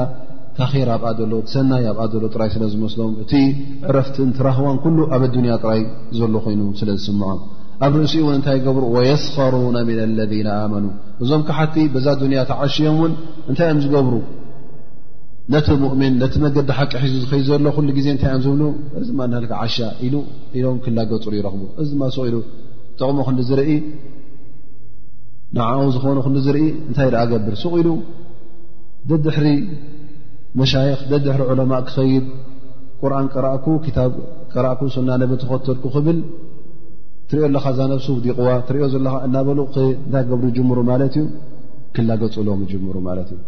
ታኼር ኣብኣ ዘሎ ሰናይ ኣብኣ ዘሎ ጥራይ ስለ ዝመስሎም እቲ ዕረፍትን ትራህዋን ኩሉ ኣብ ኣዱንያ ጥራይ ዘሎ ኮይኑ ስለ ዝስምዖም ኣብ ርእሲኡ እውን እንታይ ይገብሩ ወየስኸሩና ምና ለذና ኣመኑ እዞም ካሓቲ በዛ ዱንያ ተዓሽዮም እውን እንታይ እዮም ዝገብሩ ነቲ ሙእምን ነቲ መገዲ ሓቂ ሒዙ ዝኸይ ዘሎ ኩሉ ግዜ እንታይ እዮም ዝብሉ እዚ ድማ ናሃልካ ዓሻ ኢሉ ኢሎም ክላገፅሩ ይረኽቡ እዚ ድማ ሰቕ ኢሉ ጥቕሙ ክንዲ ዝርኢ ንዓኡ ዝኾኑ ክንዲ ዝርኢ እንታይ ደኣ ገብር ስቕ ኢሉ ደድሕሪ መሻይኽ ደድሕሪ ዑለማእ ክኸይድ ቁርን ቀራእኩ ክታብ ቀራእኩ ሱና ነቢ ተኸተልኩ ክብል ትሪኦ ኣለኻ እዛ ነብሱ ዲቕዋ ትሪኦ ዘለኻ እናበሉ ክእንታይ ገብሩ ይጅምሩ ማለት እዩ ክላገፁሎም ይጅምሩ ማለት እዩ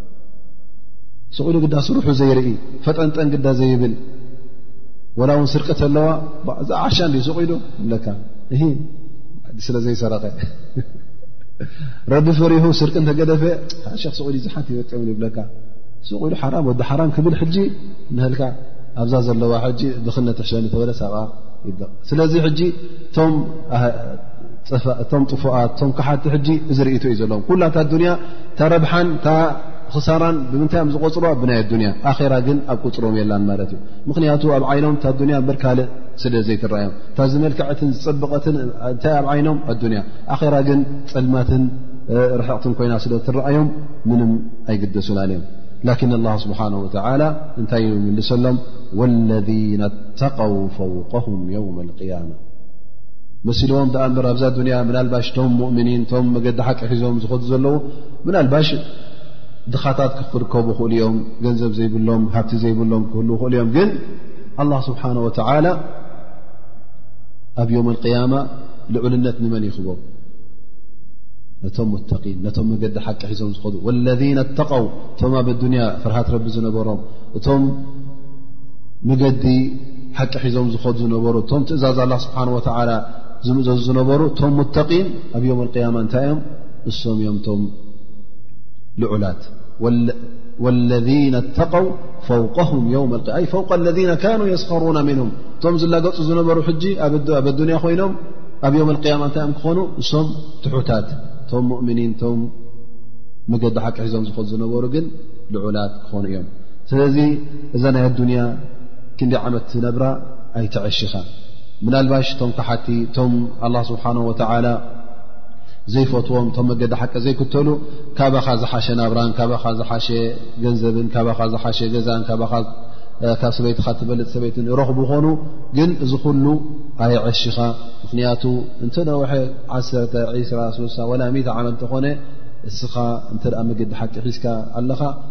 ስቕኢሉ ግዳ ስርሑ ዘይርኢ ፈጠንጠን ግዳ ዘይብል ወላ እውን ስርቂ ተለዋ እዛ ዓሻ እንዲ ስቕኢሉ እብለካ ስለ ዘይሰረቀ ረቢ ፈሪሁ ስርቂ እንተገደፈ ሸክ ስቕኢሉ ዝሓንቲ ይበጥም ይብለካ ስቕኢሉ ሓራም ወዲ ሓራም ክብል ሕጂ ንህልካ ኣብዛ ዘለዋ ሕጂ ድኽነት ትሕሸኒ ተበለስ ኣብኣ ይብቕ ስለዚ ሕጂ እቶም እቶም ጥፉኣት እቶም ክሓቲ ሕጂ እዚ ርእቶ እዩ ዘለዎም ኩላ እታ ኣዱንያ እታ ረብሓን እታ ክሳራን ብምንታይ እዮም ዝቆፅርዋ ብናይ ኣዱንያ ኣራ ግን ኣብ ቁፅሮም የላን ማለት እዩ ምክንያቱ ኣብ ዓይኖም እታ ኣዱንያ በር ካልእ ስለ ዘይትረኣዮም እታ ዝመልክዐትን ዝፀብቐትን እንታይ ኣብ ዓይኖም ኣዱንያ ኣራ ግን ፅልማትን ርሕቕትን ኮይና ስለ ትረኣዮም ምንም ኣይግደሱናን እዮም ላኪን ኣላ ስብሓን ወተላ እንታይ እዩ ምልሰሎም ወለذነ ተቀው ፈውቀሁም የውም ልቅያማ መሲልዎም ድኣ እምበር ኣብዛ ዱንያ ምናልባሽ ቶም ሙእምኒን ቶም መገዲ ሓቂ ሒዞም ዝኸዱ ዘለዉ ምናልባሽ ድኻታት ክክርከቡ ክእሉ እዮም ገንዘብ ዘይብሎም ሃብቲ ዘይብሎም ክህል ክእሉ እዮም ግን ኣላ ስብሓን ወተላ ኣብ ዮም ቅያማ ልዑልነት ንመን ይኽቦ ነቶም ሙተቒን ነቶም መገዲ ሓቂ ሒዞም ዝኸዱ ወለذ ተቀው እቶም ኣብ ኣዱንያ ፍርሃት ረቢ ዝነበሮም እቶም መገዲ ሓቂ ሒዞም ዝኸዱ ዝነበሩ እቶም ትእዛዝ ኣላ ስብሓን ወተዓላ ዝምእዘዙ ዝነበሩ እቶም ሙተቒን ኣብ ዮም ልቅያማ እንታይ እዮም እሶም እዮም እቶም ልዑላት ወለذነ ተቀው ፈውቀሁም ዮም ኣይ ፈውቀ ለذነ ካኑ የስኸሩና ምንም እቶም ዝላገፁ ዝነበሩ ሕጂ ኣብ ኣዱንያ ኮይኖም ኣብ ዮም ልቅያማ እንታይ እዮም ክኾኑ እሶም ትሑታት እቶም ሙእምኒን እቶም መገዲ ሓቂ ሒዞም ዝኸዱ ዝነበሩ ግን ልዑላት ክኾኑ እዮም ስለዚ እዛ ናይ ኣዱንያ ክንዲ ዓመት ትነብራ ኣይትዐሽኻ ምናልባሽ እቶም ካሓቲ እቶም ኣላ ስብሓን ወተላ ዘይፈትዎም እቶም መገዲ ሓቂ ዘይክተሉ ካባኻ ዝሓሸ ናብራን ካባኻ ዝሓሸ ገንዘብን ካባኻ ዝሓሸ ገዛን ካባኻ ካብ ሰበይትኻ ትበልፅ ሰበይትን ይረኽቡ ኾኑ ግን እዚ ኩሉ ኣይዐሽኻ ምኽንያቱ እንተ ነውሐ ዓ 2 ላ ዓመት እንተኾነ እስኻ እንተ መገዲ ሓቂ ሒዝካ ኣለኻ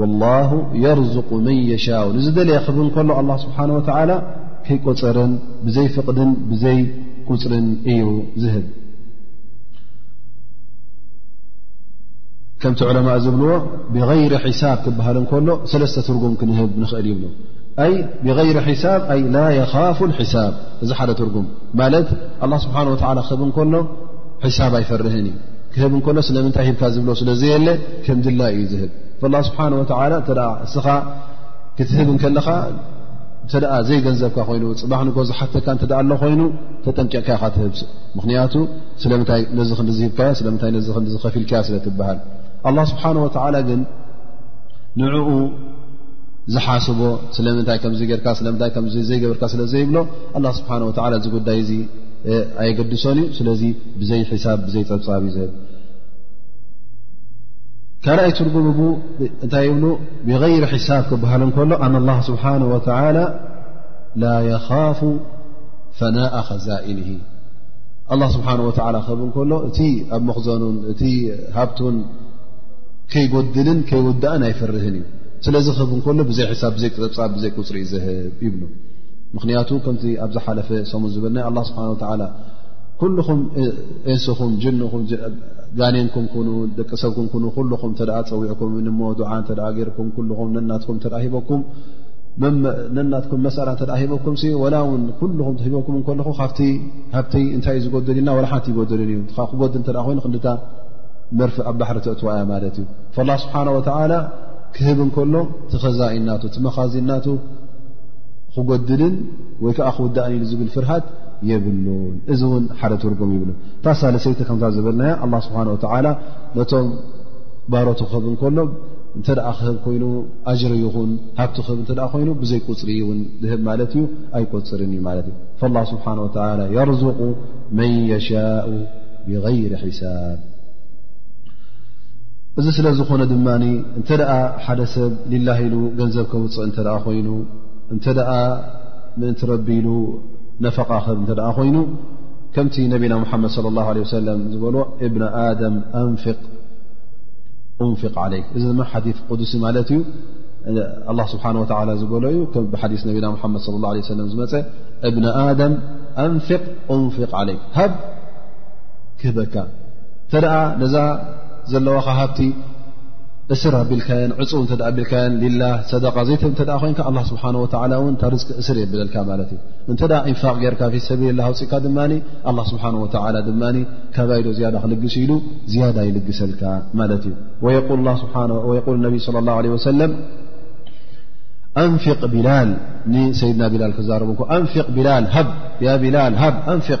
ወላሁ የርዝቁ መን የሻው ንዝደለየ ክብል ከሎ ኣላ ስብሓን ወተዓላ ከይቆፀርን ብዘይ ፍቕድን ብዘይ ቁፅርን እዩ ዝህብ ከምቲ ዕለማእ ዝብልዎ ብغይሪ ሒሳብ ክበሃል እንከሎ ሰለስተ ትርጉም ክንህብ ንኽእል ይብሉ ኣይ ብغይሪ ሒሳብ ኣይ ላ የኻፉ ሒሳብ እዚ ሓደ ትርጉም ማለት ኣላ ስብሓን ወተዓላ ክህብ እንከሎ ሒሳብ ኣይፈርህን እዩ ክህብ እንከሎ ስለምንታይ ሂብካ ዝብሎ ስለ ዘየለ ከም ድላይ እዩ ዝህብ ላ ስብሓን ወተላ እተ እስኻ ክትህብ እንከለኻ እተ ዘይገንዘብካ ኮይኑ ፅባሕ ንጎ ዝሓተካ እተ ኣሎ ኮይኑ ተጠንቂቕካ ኢኻ ትህብ ምክንያቱ ስለምንታይ ነዚ ክንዲ ዝሂብካዮ ስለምንታይ ነዚ ክንዲ ዝከፊልካዮ ስለ ትበሃል ኣላ ስብሓን ወተዓላ ግን ንዕኡ ዝሓስቦ ስለምንታይ ከምዚ ጌርካ ስለምንታይ ከምዚ ዘይገብርካ ስለ ዘይብሎ ኣላ ስብሓን ወተላ እዚ ጉዳይ እዙ ኣየገድሶን እዩ ስለዚ ብዘይ ሕሳብ ብዘይ ፀብፃብ እዩ ዝህብ ካልኣይ ትርጉም ብ እንታይ ይብሉ ብغይሪ ሕሳብ ክበሃል እንከሎ ኣን ላ ስብሓን ወተላ ላ የኻፉ ፈናء ኸዛኢን ኣላ ስብሓን ወላ ክብ እንከሎ እቲ ኣብ መኽዘኑን እቲ ሃብቱን ከይጎድልን ከይውዳእን ኣይፈርህን እዩ ስለዚ ክብ እንከሎ ብዘይ ሕሳብ ብዘይ ፀብፃብ ብዘይ ቁፅሪ እዩ ዝህብ ይብሉ ምኽንያቱ ከምቲ ኣብ ዝሓለፈ ሰሙን ዝበልናይ ኣላ ስብሓን ወተዓላ ኩልኹም እንስኹም ጅንኹም ጋኔንኩም ኩኑ ደቂ ሰብኩም ኩኑ ኩልኹም ተደኣ ፀዊዕኩም ንሞ ድዓ እንተ ገይርኩም ኩልኹም ነናትኩም እተ ሂበኩም ነናትኩም መሳላ እተ ሂበኩም ወላ እውን ኩልኹም ሂበኩም ከለኹ ካብቲ ሃብቲ እንታይ እዩ ዝጎድልና ወላ ሓንቲ ይጎድልን እዩ ብ ክጎድል እተ ኮይኑ ክንዲታ መርፊ ኣብ ባሕሪ ተእትዋ እያ ማለት እዩ ላ ስብሓን ወተዓላ ክህብ እንከሎ ትኸዛኢናቱ ትመኻዚናቱ ክጎድልን ወይ ከዓ ክውዳእን ኢሉ ዝብል ፍርሃት የብሉን እዚ እውን ሓደ ትርጉም ይብሉ እታ ሳለሰይቲ ከምታ ዝበልናያ ኣላ ስብሓን ወተዓላ ነቶም ባሮት ክህብ እንከሎ እንተ ክህብ ኮይኑ ኣጅሪ ይኹን ሃብቲ ክህብ እተ ኮይኑ ብዘይ ቁፅሪ እውን ዝህብ ማለት እዩ ኣይቆፅርን እዩ ማለት እዩ ላ ስብሓን ወተላ የርዝቁ መን የሻኡ ብغይር ሒሳብ እዚ ስለ ዝኾነ ድማ እንተ ደኣ ሓደ ሰብ ሊላህ ኢሉ ገንዘብ ከውፅእ እንተ ኮይኑ እንተ ደኣ ምእንቲ ረቢ ኢሉ ነፈቓ ክህብ እንተ ደኣ ኮይኑ ከምቲ ነቢና ሙሓመድ ለ ላሁ ለ ወሰለም ዝበሎ እብና ኣደም ኣንፍቅ እንፍቅ ዓለይክ እዚ ድማ ሓዲ ቅዱሲ ማለት እዩ ኣላ ስብሓን ወተላ ዝበሎ እዩ ብሓዲስ ነቢና ሓመድ ለ ላ ሰለም ዝመፀ እብና ኣደም ኣንፍቅ እንፍቅ ዓለይክ ሃብ ክህበካ እንተ ነዛ ዘለዋኻ ሃብቲ እስር ኣቢልካዮን ዕፁ እተ ኣቢልካዮን ሊላ ሰደቃ ዘይተ እተ ኮይን ኣላ ስብሓን ወላ እውን እታ ርዝቂ እስር የብለልካ ማለት እዩ እንተ ኢንፋቅ ጌርካ ፊ ሰብልላ ሃውፅእካ ድማ ኣላ ስብሓን ወላ ድማ ካባይዶ ዝያዳ ክልግስ ኢሉ ዝያዳ ይልግሰልካ ማለት እዩ ወየል ነቢ ለ ላ ለ ወሰለም ኣንፍቅ ቢላል ንሰይድና ቢላል ክዛረቡ ኣንፍቅ ቢላል ሃብ ያ ቢላል ሃብ ኣንፍቅ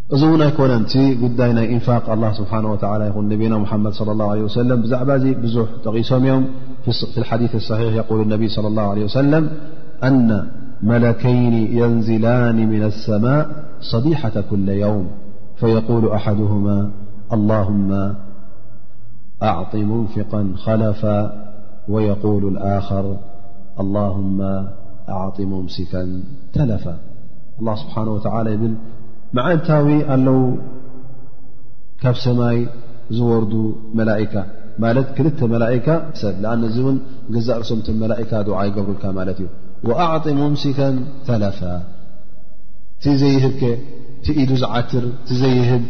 وني كونت قديناي إنفاق الله سبحانه وتعالى يل نبينا محمد صلى الله عليه وسلم بزعب بزح تغيسم يم في الحديث الصحيح يقول النبي- صلى الله عليه وسلم أن ملكين ينزلان من السماء صديحة كل يوم فيقول أحدهما اللهم أعط منفقا خلفا ويقول الآخر اللهم أعط ممسكا تلفا الله سبحانه وتعالى መዓልታዊ ኣለዉ ካብ ሰማይ ዝወርዱ መላካ ማለት ክልተ መላካ ሰብ ን እዚ እውን ገዛርእሶም ቶም መላካ ድዓ ይገብሩልካ ማለት እዩ ኣዕጢ ሙምሲከን ተለፋ እቲ ዘይህብከ እቲ ኢዱ ዝዓትር እቲ ዘይህብ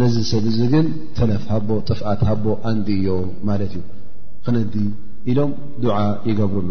ነዚ ሰብ እዚ ግን ተለፍ ሃቦ ጥፍኣት ሃቦ ኣንዲ እዮ ማለት እዩ ክነዲ ኢሎም ድዓ ይገብሩሉ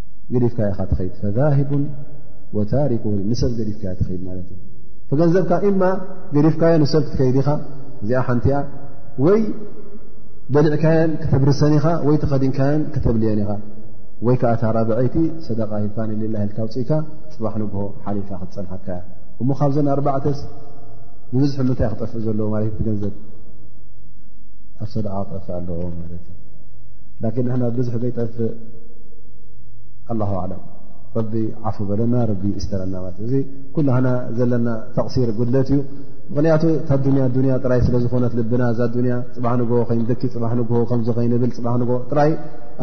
ገዲፍካ ኢኻ ትኸይድ ፈዛሂቡ ወታሪኩ ንሰብ ገዲፍካ ትኸይድ ማለት እዩ ፈገንዘብካ እማ ገዲፍካዮ ንሰብ ክትከይድ ኢኻ እዚኣ ሓንቲያ ወይ በሊዕካየን ከተብርሰን ኢኻ ወይ ተኸዲንካየን ከተብልየን ኢኻ ወይ ከዓ እታ ራብዐይቲ ሰደቃ ሂፋ ንሌላ ህልካ ውፅኢካ ፅባሕ ንግሆ ሓሊፋ ክትፀንሓካ እያ እሞ ካብዘን ኣርባዕተስ ብብዝሒ ምንታይ ክጠፍእ ዘለዎ ማለት ዩ ትገንዘብ ኣብ ሰደቃ ክጠፍእ ኣለዎ ማለት እዩ ላኪን ንሕና ብብዝሒ ዘይጠፍእ ኣላሁ ኣለም ረቢ ዓፉ በለና ረቢ ስተረና ማለት እዩ እዚ ኩላና ዘለና ተቕሲር ጉድለት እዩ ምክንያቱ እታ ዱንያ ዱንያ ጥራይ ስለ ዝኾነት ልብና እዛ ዱንያ ፅባሕ ንግ ከይንደኪ ፅባሕ ንግ ከምዚ ከይንብል ፅባሕ ንግ ጥራይ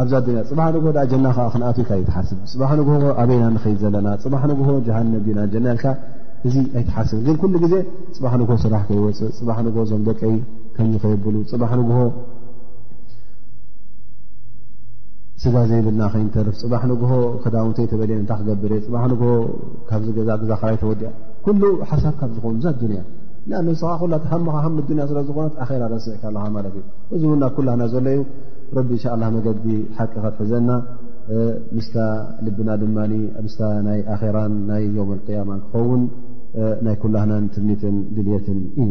ኣብዛ ዱንያ ፅባሕ ንግ ዳኣ ጀና ከ ክንኣትካ ይትሓስብ ፅባሕ ንግ ኣበይና ንኸይድ ዘለና ፅባሕ ንግ ጀሃንም ድና ጀና ልካ እዚ ኣይትሓስብ ግን ኩሉ ግዜ ፅባሕ ንግ ስራሕ ከይወፅእ ፅባሕ ንግ ዞም ደቀይ ከምዚ ከይብሉ ፅባሕ ንግ ስጋ ዘይብልና ከይንተርፍ ፅባሕ ንግሆ ክዳውንተይ ተበልየ እንታ ክገብር እየ ፅባሕ ንግሆ ካብዚ ገዛ ግዛ ክራይ ተወዲያ ኩሉ ሓሳብ ካብ ዝኾኑ እዛ ኣዱንያ ኣ ንስኻ ኩላ ሃምኻ ሃም ንዱንያ ስለ ዝኾነት ኣኼራ ረስዕካ ኣለኻ ማለት እዩ እዚ እውን ናብ ኩላና ዘሎ እዩ ረቢ እንሻ ላ መገዲ ሓቂ ከትሕዘና ምስታ ልብና ድማ ምስታ ናይ ኣኼራን ናይ ዮም ቅያማን ክኸውን ናይ ኩላህናን ትምኒትን ድልትን እዩ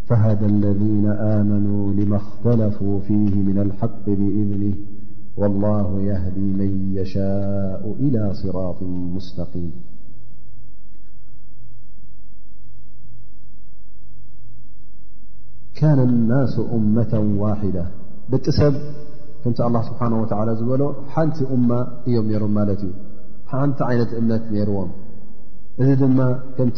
فهذى الذين آمنوا لما اختلفوا فيه من الحق بإذنه والله يهدي من يشاء إلى صراط مستقيم كان الناس أمة واحدة بتسب كنت الله سبحانه وتعالى زبله حنت أمة يهم نيرم مالت ي حنت عينة امنة نيروم ذ دم كنت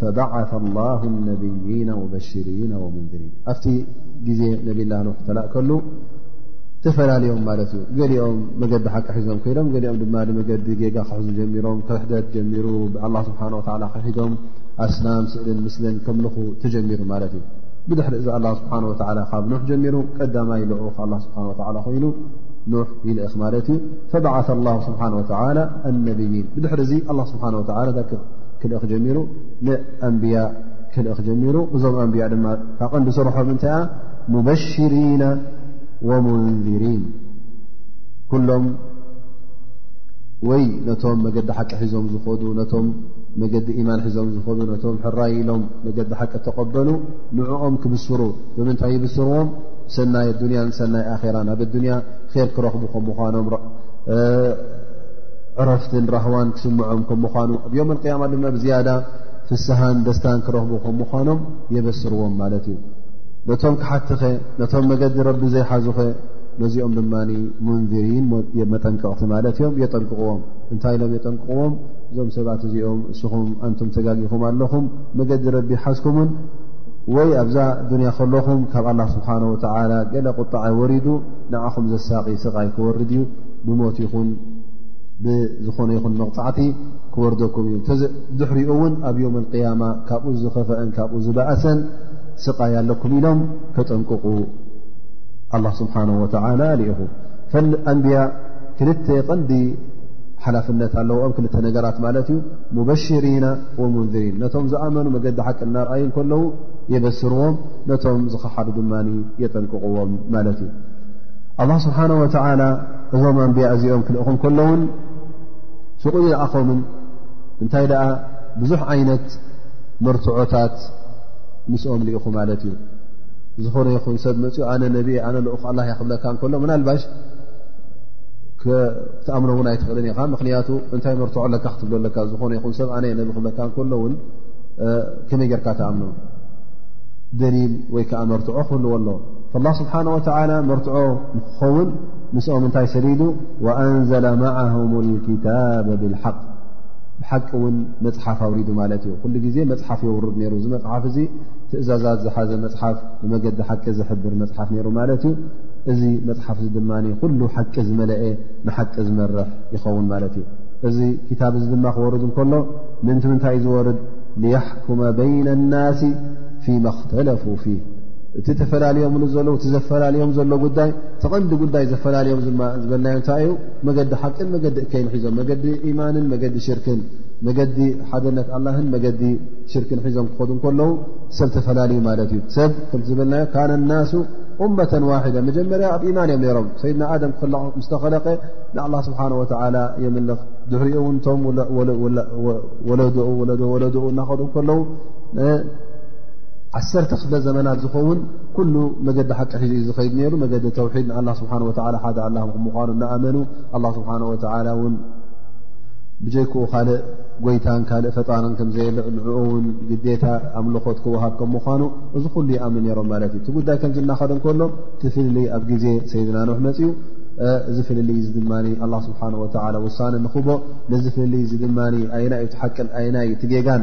ፈበዓث ላه ነብይና ሙበሽሪና ወሙንድሪን ኣብቲ ግዜ ነብላ ኖሕ ተላእከሉ ተፈላለዮም ማለት እዩ ገሊኦም መገዲ ሓቂ ሒዞም ኮይዶም ገሊኦም ድማ መገዲ ጌጋ ክሕዙ ጀሚሮም ክሕደት ጀሚሩ ብኣላ ስብሓን ወላ ክሒዶም ኣስላም ስእልን ምስልን ከምልኹ ተጀሚሩ ማለት እዩ ብድሕሪ እዚ ኣላ ስብሓን ወላ ካብ ኖሕ ጀሚሩ ቀዳማይ ልኡኽ ኣላ ስብሓን ወላ ኮይኑ ኖሕ ይልእኽ ማለት እዩ ፈበዓث ላ ስብሓን ወላ ኣነብይን ብድሕሪ እዚ ኣላ ስብሓን ወላ ዛክር ክልእኽ ጀሚሩ ንኣንብያ ክልእኽ ጀሚሩ እዞም ኣንብያ ድማ ካቐንዲ ስርሖም እንታይኣ ሙበሽሪና ወሙንሪን ኩሎም ወይ ነቶም መገዲ ሓቂ ሒዞም ዝኸዱ ነቶም መገዲ ኢማን ሒዞም ዝኸዱ ነቶም ሕራይ ኢሎም መገዲ ሓቂ ተቐበሉ ንዕኦም ክብስሩ ብምንታይ ይብስርዎም ሰናይ ኣዱንያን ሰናይ ኣኼራን ኣብ ኣዱንያ ር ክረኽቡ ከም ምኳኖም ዕረፍትን ራህዋን ክስምዖም ከም ምኳኑ ኣብ ዮም ቅያማ ድማ ብዝያዳ ፍስሃን ደስታን ክረኽቡ ከም ምኳኖም የበስርዎም ማለት እዩ ነቶም ክሓትኸ ነቶም መገዲ ረቢ ዘይሓዙኸ ነዚኦም ድማ ሙንዚሪን መጠንቀቕቲ ማለት እዮም የጠንቅቕዎም እንታይ ኢሎም የጠንቅቕዎም እዞም ሰባት እዚኦም እስኹም ኣንቱም ተጋጊኹም ኣለኹም መገዲ ረቢ ሓዝኩምን ወይ ኣብዛ ዱንያ ከለኹም ካብ ኣላ ስብሓን ወተላ ገለ ቁጣዐ ወሪዱ ንዓኹም ዘሳቒ ስቓይ ክወርድ እዩ ብሞት ይኹን ብዝኾነ ይኹን መቕፃዕቲ ክወርደኩም እዩ ድሕሪኡ እውን ኣብ ዮም ቅያማ ካብኡ ዝኸፈአን ካብኡ ዝበእሰን ስቃይ ኣለኩም ኢሎም ከጠንቅቑ ኣላ ስብሓን ወተላ ልኢኹ ፈልኣንብያ ክልተ ቐንዲ ሓላፍነት ኣለዎኦም ክልተ ነገራት ማለት እዩ ሙበሽሪና ወሙንዝሪን ነቶም ዝኣመኑ መገዲ ሓቂ እናርኣዩ ከለዉ የበስርዎም ነቶም ዝኸሓዱ ድማ የጠንቅቕዎም ማለት እዩ ኣላ ስብሓን ወተላ እዞም ኣንብያ እዚኦም ክልእኹም ከለውን ሽቑ ይልኣኾምን እንታይ ደኣ ብዙሕ ዓይነት መርትዖታት ምስኦም ልኢኹ ማለት እዩ ዝኾነ ይኹን ሰብ መፅኡ ኣነ ነብ ኣነ ልእኹ ኣላ ክብለካ ከሎ ምናልባሽ ክትኣምኖ እውን ኣይትኽእልን ኢኻ ምክንያቱ እንታይ መርትዖ ኣለካ ክትብሎ ኣለካ ዝኾነ ይኹን ሰብ ኣነ ነብ ክብለካ ከሎ እውን ከመይ ጌርካ ትኣምኖ ደሊል ወይ ከዓ መርትዖ ክህልዎ ኣሎ ላ ስብሓን ወተላ መርትዖ ክኸውን ምስኦም እንታይ ሰዲዱ ኣንዘለ ማዓም ልክታብ ብልሓቅ ብሓቂ እውን መፅሓፍ ኣውሪዱ ማለት እዩ ኩሉ ግዜ መፅሓፍ የውርድ ነይሩ እዚ መፅሓፍ እዚ ትእዛዛት ዝሓዘ መፅሓፍ ንመገዲ ሓቂ ዝሕብር መፅሓፍ ነይሩ ማለት እዩ እዚ መፅሓፍ እዚ ድማ ኩሉ ሓቂ ዝመለአ ንሓቂ ዝመርሕ ይኸውን ማለት እዩ እዚ ክታብ እዚ ድማ ክወርድ እንከሎ ምንቲ ምንታይ እዩ ዝወርድ ልያሕኩመ በይነ ናሲ ፊ መክተለፉ ፊ እቲ ተፈላለዮም ዘለ እቲ ዘፈላለዮም ዘሎ ጉዳይ ተቐንዲ ጉዳይ ዘፈላለዮም ዝበልናዮ እንታይ እዩ መገዲ ሓቂን መገዲ እከይን ሒዞም መገዲ ኢማንን መገዲ ሽርክን መገዲ ሓደነት ኣላህን መገዲ ሽርክን ሒዞም ክኸዱ ከለዉ ሰብ ተፈላለዩ ማለት እዩ ሰብ ከም ዝበልናዮ ካነ ናሱ እመተን ዋሒደ መጀመርያ ኣብ ኢማን እዮም ነሮም ሰይድና ኣደም ምስ ተኸለቀ ንኣላ ስብሓን ወተላ የምልኽ ድሕሪኡ እውን እቶም ወለድኡ ወለዶ ወለድኡ እናኸዱ ከለዉ ዓሰርተ ክፍለ ዘመናት ዝኸውን ኩሉ መገዲ ሓቂ ሒዙ እዩ ዝኸይድ ነይሩ መገዲ ተውሒድ ንኣላ ስብሓ ወ ሓደ ኣላ ምዃኑ እናኣመኑ ኣ ስብሓ ወላ እውን ብጀይክኡ ካልእ ጎይታን ካልእ ፈጣርን ከምዘየለ ንኡ ውን ግዴታ ኣምልኾት ክወሃብ ከም ምዃኑ እዚ ኩሉ ይኣምን ነይሮም ማለት እዩ እቲ ጉዳይ ከምዚ እናኸደ ከሎ ትፍልልይ ኣብ ግዜ ሰይድና ኖሕ መፅኡ እዚ ፍልልይ እዚ ድማ ኣላ ስብሓ ወ ውሳነ ንኽቦ ነዚ ፍልልይ እዚ ድማ ኣይና እዩ ትሓቅን ኣይና እዩ ትጌጋን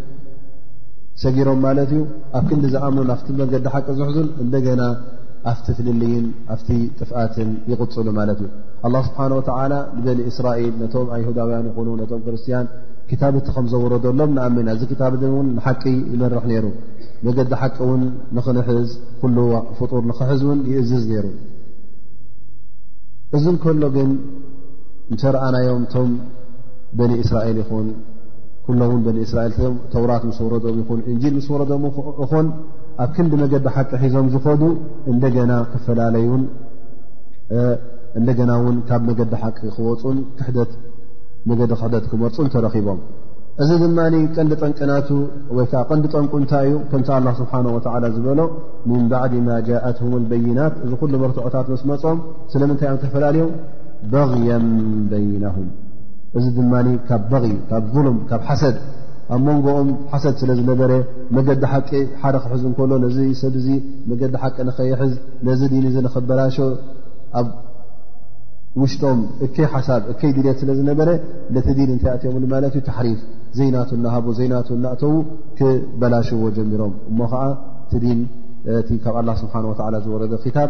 ሰጊሮም ማለት እዩ ኣብ ክንዲ ዝኣምኑን ኣብቲ መንገዲ ሓቂ ዝሕዙን እንደገና ኣብቲ ፍልልይን ኣብቲ ጥፍኣትን ይቕፅሉ ማለት እዩ ኣላ ስብሓን ወተላ ንበኒ እስራኤል ነቶም ኣይሁዳውያን ይኹኑ ነቶም ክርስትያን ክታብ እቲ ከም ዘወረደሎም ንኣምና እዚ ክታብ እ እውን ንሓቂ ይመርሕ ነይሩ መገዲ ሓቂ እውን ንኽንሕዝ ኩሉ ፍጡር ንኽሕዝ እውን ይእዝዝ ነይሩ እዚ ከሎ ግን እንተረኣናዮም እቶም በኒ እስራኤል ይኹን ኩሎም ን እስራኤል ተውራት ምስ ወረዶም ይኹን እንጂል ምስ ወረዶም እኹን ኣብ ክንዲ መገዲ ሓቂ ሒዞም ዝኸዱ እንደገና ክፈላለዩን እንደገና ውን ካብ መገዲ ሓቂ ክወፁን መገዲ ክሕደት ክመርፁን ተረኺቦም እዚ ድማ ቀንዲ ጠንቅናቱ ወይ ከዓ ቀንዲ ጠንቁ እንታይ እዩ ከምቲ ኣላ ስብሓን ወላ ዝበሎ ምን ባዕድ ማ ጃእትሁም ልበይናት እዚ ኩሉ መርትዖታት መስመፆም ስለምንታይ እዮም ተፈላለዮም በغየም በይናሁም እዚ ድማ ካብ በغ ካብ ظሉም ካብ ሓሰድ ኣብ መንጎኦም ሓሰድ ስለ ዝነበረ መገዲ ሓቂ ሓደ ክሕዝ እንከሎ ነዚ ሰብ ዚ መገዲ ሓቂ ንኸይሕዝ ነዚ ዲን እዚ ንኽበላሾ ኣብ ውሽጦም እከይ ሓሳብ እከይ ድልት ስለ ዝነበረ ነቲ ዲን እንታይ ኣእትዮምሉ ማለት እዩ ታሕሪፍ ዘይናቱ እናሃቡ ዘይናቱ እናእተዉ ክበላሽዎ ጀሚሮም እሞ ከዓ እቲ ዲን እቲ ካብ ኣላ ስብሓን ወላ ዝወረደ ክታብ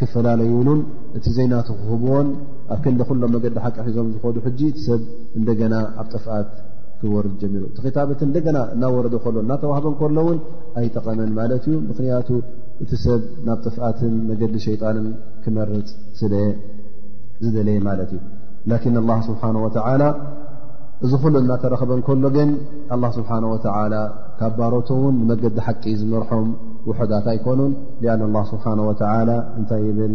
ክፈላለዩሉን እቲ ዘይናቱ ክህብዎን ኣብ ክንዲ ኩሎም መገዲ ሓቂ ሒዞም ዝኮዱ ሕጂ ሰብ እንደገና ኣብ ጥፍኣት ክወርድ ጀሚሩ እቲ ክታብ እቲ እንደገና እናወረደ ከሎ እናተዋህበ ከሎ እውን ኣይጠቐመን ማለት እዩ ምክንያቱ እቲ ሰብ ናብ ጥፍኣትን መገዲ ሸይጣንን ክመርፅ ስለ ዝደለየ ማለት እዩ ላኪን ኣላ ስብሓን ወተላ እዚ ኩሉ እናተረክበ ከሎ ግን ኣላ ስብሓን ወተላ ካብ ባሮቶ እውን ንመገዲ ሓቂ ዝመርሖም ውሑዳት ኣይኮኑን ሊኣን ኣላ ስብሓን ወተላ እንታይ ይብል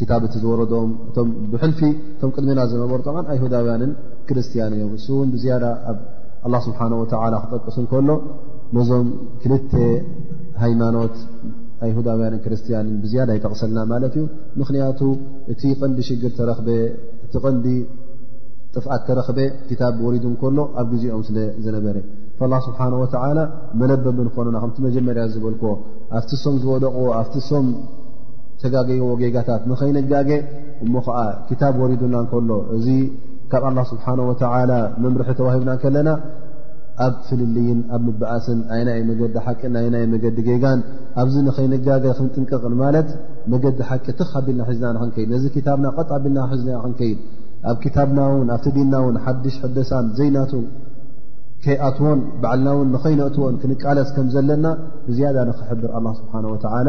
ክታብ እቲ ዝወረዶም እቶም ብሕልፊ እቶም ቅድሚና ዝነበሩ ጠ ኣይሁዳውያንን ክርስትያን እዮም እሱ እውን ብዝያዳ ኣብ ኣላ ስብሓን ወተላ ክጠቅሱ ከሎ ነዞም ክልተ ሃይማኖት ኣይሁዳውያንን ክርስትያንን ብዝያዳ ይጠቕሰልና ማለት እዩ ምኽንያቱ እቲ ቐንዲ ሽግር ተረክበ እቲ ቐንዲ ጥፍኣት ተረክበ ክታብ ወሪዱ ከሎ ኣብ ግዜኦም ስለ ዝነበረ ላ ስብሓን ወተላ መለበብ ንኾኑና ከምቲ መጀመርያ ዝበልክዎ ኣብቲ ሶም ዝወደቕዎ ኣብቲ ሶም ተጋገይዎ ጌጋታት ንኸይንጋገ እሞ ከዓ ክታብ ወሪዱና ከሎ እዚ ካብ ኣላ ስብሓን ወተላ መምርሒ ተዋሂብና ከለና ኣብ ፍልልይን ኣብ ምበኣስን ኣይናይ መገዲ ሓቂን ኣይናይ መገዲ ጌጋን ኣብዚ ንኸይንጋገ ክንጥንቀቕ ማለት መገዲ ሓቂ ትኽ ኣቢልና ሒዝና ንክንከይድ ነዚ ክታብና ቀጥ ኣቢልና ሒዝና ክንከይድ ኣብ ክታብና ውን ኣብቲ ዲና ውን ሓድሽ ሕደሳን ዘይናቱ ከይኣትዎን ባዕልና ውን ንኸይነእትዎን ክንቃለስ ከም ዘለና ብዝያዳ ንክሕብር ኣላ ስብሓን ወተላ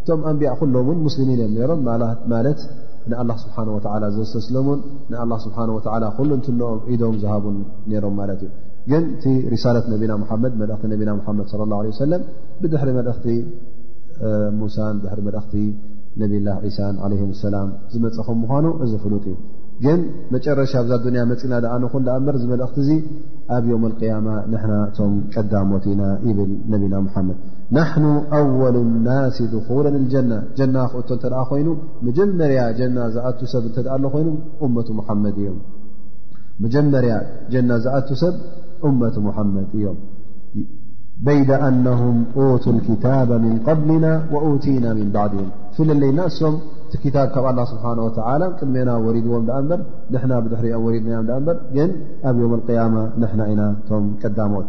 እቶም ኣንቢያ ኩሎም ውን ሙስሊሚን እዮም ነሮም ማለት ንኣላ ስብሓን ወላ ዘዝተስለሙን ንኣላ ስብሓን ወላ ኩሉ እንትንኦም ኢዶም ዝሃቡን ነሮም ማለት እዩ ግን እቲ ሪሳለት ነቢና ሓመድ መልእኽቲ ነቢና ሓመድ ለ ላ ለ ሰለም ብድሕሪ መልእኽቲ ሙሳን ድሕሪ መልእኽቲ ነብላ ዒሳን ዓለይም ሰላም ዝመፀ ከም ምኳኑ እዚ ፍሉጥ እዩ ግን መጨረሻ ኣብዛ ዱንያ መፂና ድኣ ንኹን ድኣ እምበር እዚ መልእኽቲ እዚ ኣብ ዮም ልቅያማ ንሕና እቶም ቀዳሞት ኢና ይብል ነቢና ሙሓመድ ናሕኑ ኣወሉ ናሲ ድኹለ ጀና ጀና ክእቶ እተ ኮይኑ መጀመርያ ጀና ዝኣቱ ሰብ እተ ኣሎ ኮይኑ እመቱ ሙሓመድ እዮም መጀመርያ ጀና ዝኣቱ ሰብ እመቱ ሙሓመድ እዮም በይዳ ኣነም ቱ ክታባ ምን ቐብልና ወቲና ምን ባዕድም ፍለለይ ናሶም እቲ ክታብ ካብ ኣላ ስብሓ ወላ ቅድሜና ወሪድዎም ኣ እበር ንሕና ብድሕሪኦም ወሪድናዮም ኣ እበር ግን ኣብ ዮም ያማ ንሕና ኢና ቶም ቀዳሞት